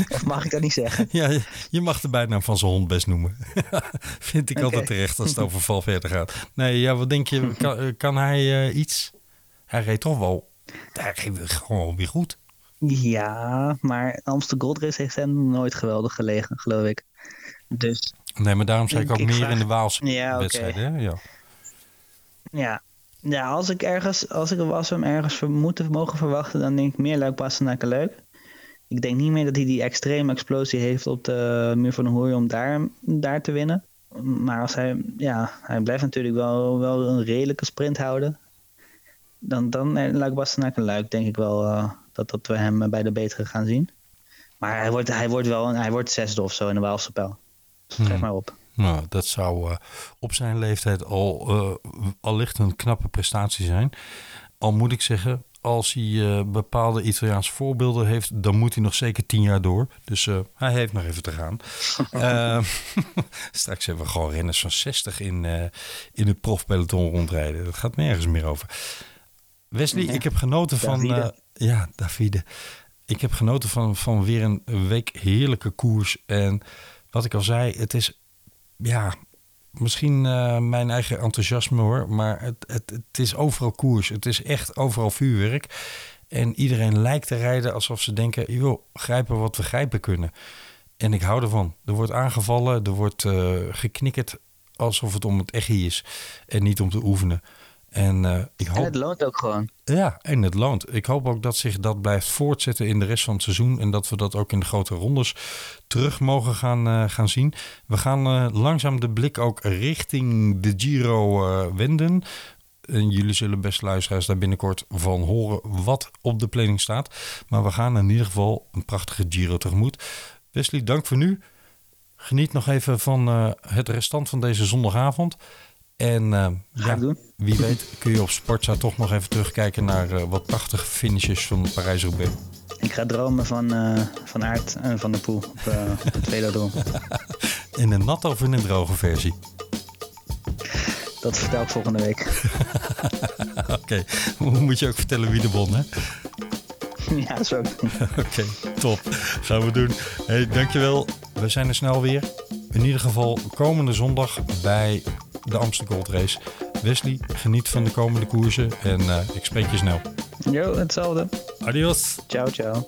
of mag ik dat niet zeggen? Ja, je- mag de bijnaam van zijn hond best noemen. Vind ik altijd terecht als het over Valverde gaat. Nee, ja, wat denk je? Kan, eh, kan hij eh, iets? Hij reed toch wel. Hij reed gewoon weer goed. Ja, maar Amstel Gold Race heeft hem nooit geweldig gelegen, geloof ik. Dus Nee, maar daarom zei ik ook ik meer vraag- in de Waalse Ja, wedstrijden. Ja. ja, ja als ik ergens, als ik we hem ergens ver- moeten mogen verwachten, dan denk ik meer Luik Bastenaken leuk. Ik denk niet meer dat hij die extreme explosie heeft op de muur van de hooi om daar, daar te winnen. Maar als hij, ja, hij blijft natuurlijk wel, wel een redelijke sprint houden. Dan, dan eh, Luik Bastenaken Luik denk ik wel eh, dat, dat we hem bij de betere gaan zien. Maar hij wordt, hij wordt wel hij wordt zesde of zo in de Waalse pijl. Schrijf Hmm. maar op. Nou, dat zou eh, op zijn leeftijd al eh allicht een knappe prestatie zijn. Al moet ik zeggen, als hij eh, bepaalde Italiaanse voorbeelden heeft, dan moet hij nog zeker tien jaar door. Dus eh, hij heeft nog even te gaan. Eh, straks hebben we gewoon renners van 60 in, eh, in het profpeloton rondrijden. Dat gaat nergens meer over. Wesley, ik heb genoten van... Davide. ja, Davide. Ik heb genoten van, van weer een week heerlijke koers. En wat ik al zei, het is ja, misschien eh, mijn eigen enthousiasme hoor, maar het, het, het is overal koers. Het is echt overal vuurwerk. En iedereen lijkt te rijden alsof ze denken, joh, grijpen wat we grijpen kunnen. En ik hou ervan. Er wordt aangevallen, er wordt eh geknikkerd alsof het om het echi is en niet om te oefenen. En uh, ik hoop... En het loont ook gewoon. Ja, en het loont. Ik hoop ook dat zich dat blijft voortzetten in de rest van het seizoen. En dat we dat ook in de grote rondes terug mogen gaan, uh, gaan zien. We gaan uh, langzaam de blik ook richting de Giro wenden. En jullie zullen best luisteraars daar binnenkort van horen wat op de planning staat. Maar we gaan in ieder geval een prachtige Giro tegemoet. Wesley, dank voor nu. Geniet nog even van het restant van deze zondagavond. En uh, ja, wie weet kun je op Sportza toch nog even terugkijken naar uh, wat prachtige finishes van Parijs-Roubaix. Ik ga dromen van, uh, van Aert en Van der Poel op, op het velodroom. in een natte of in een droge versie? Dat vertel ik volgende week. Oké, okay. moet je ook vertellen wie de won, hè? Ja, zo. Oké, okay, top. Gaan we doen. Hey, dankjewel. We zijn er snel weer. In ieder geval komende zondag bij de Amsterdam Gold Race. Wesley, geniet van de komende koersen en eh, ik spreek je snel. Yo, hetzelfde. Adios. Ciao, ciao.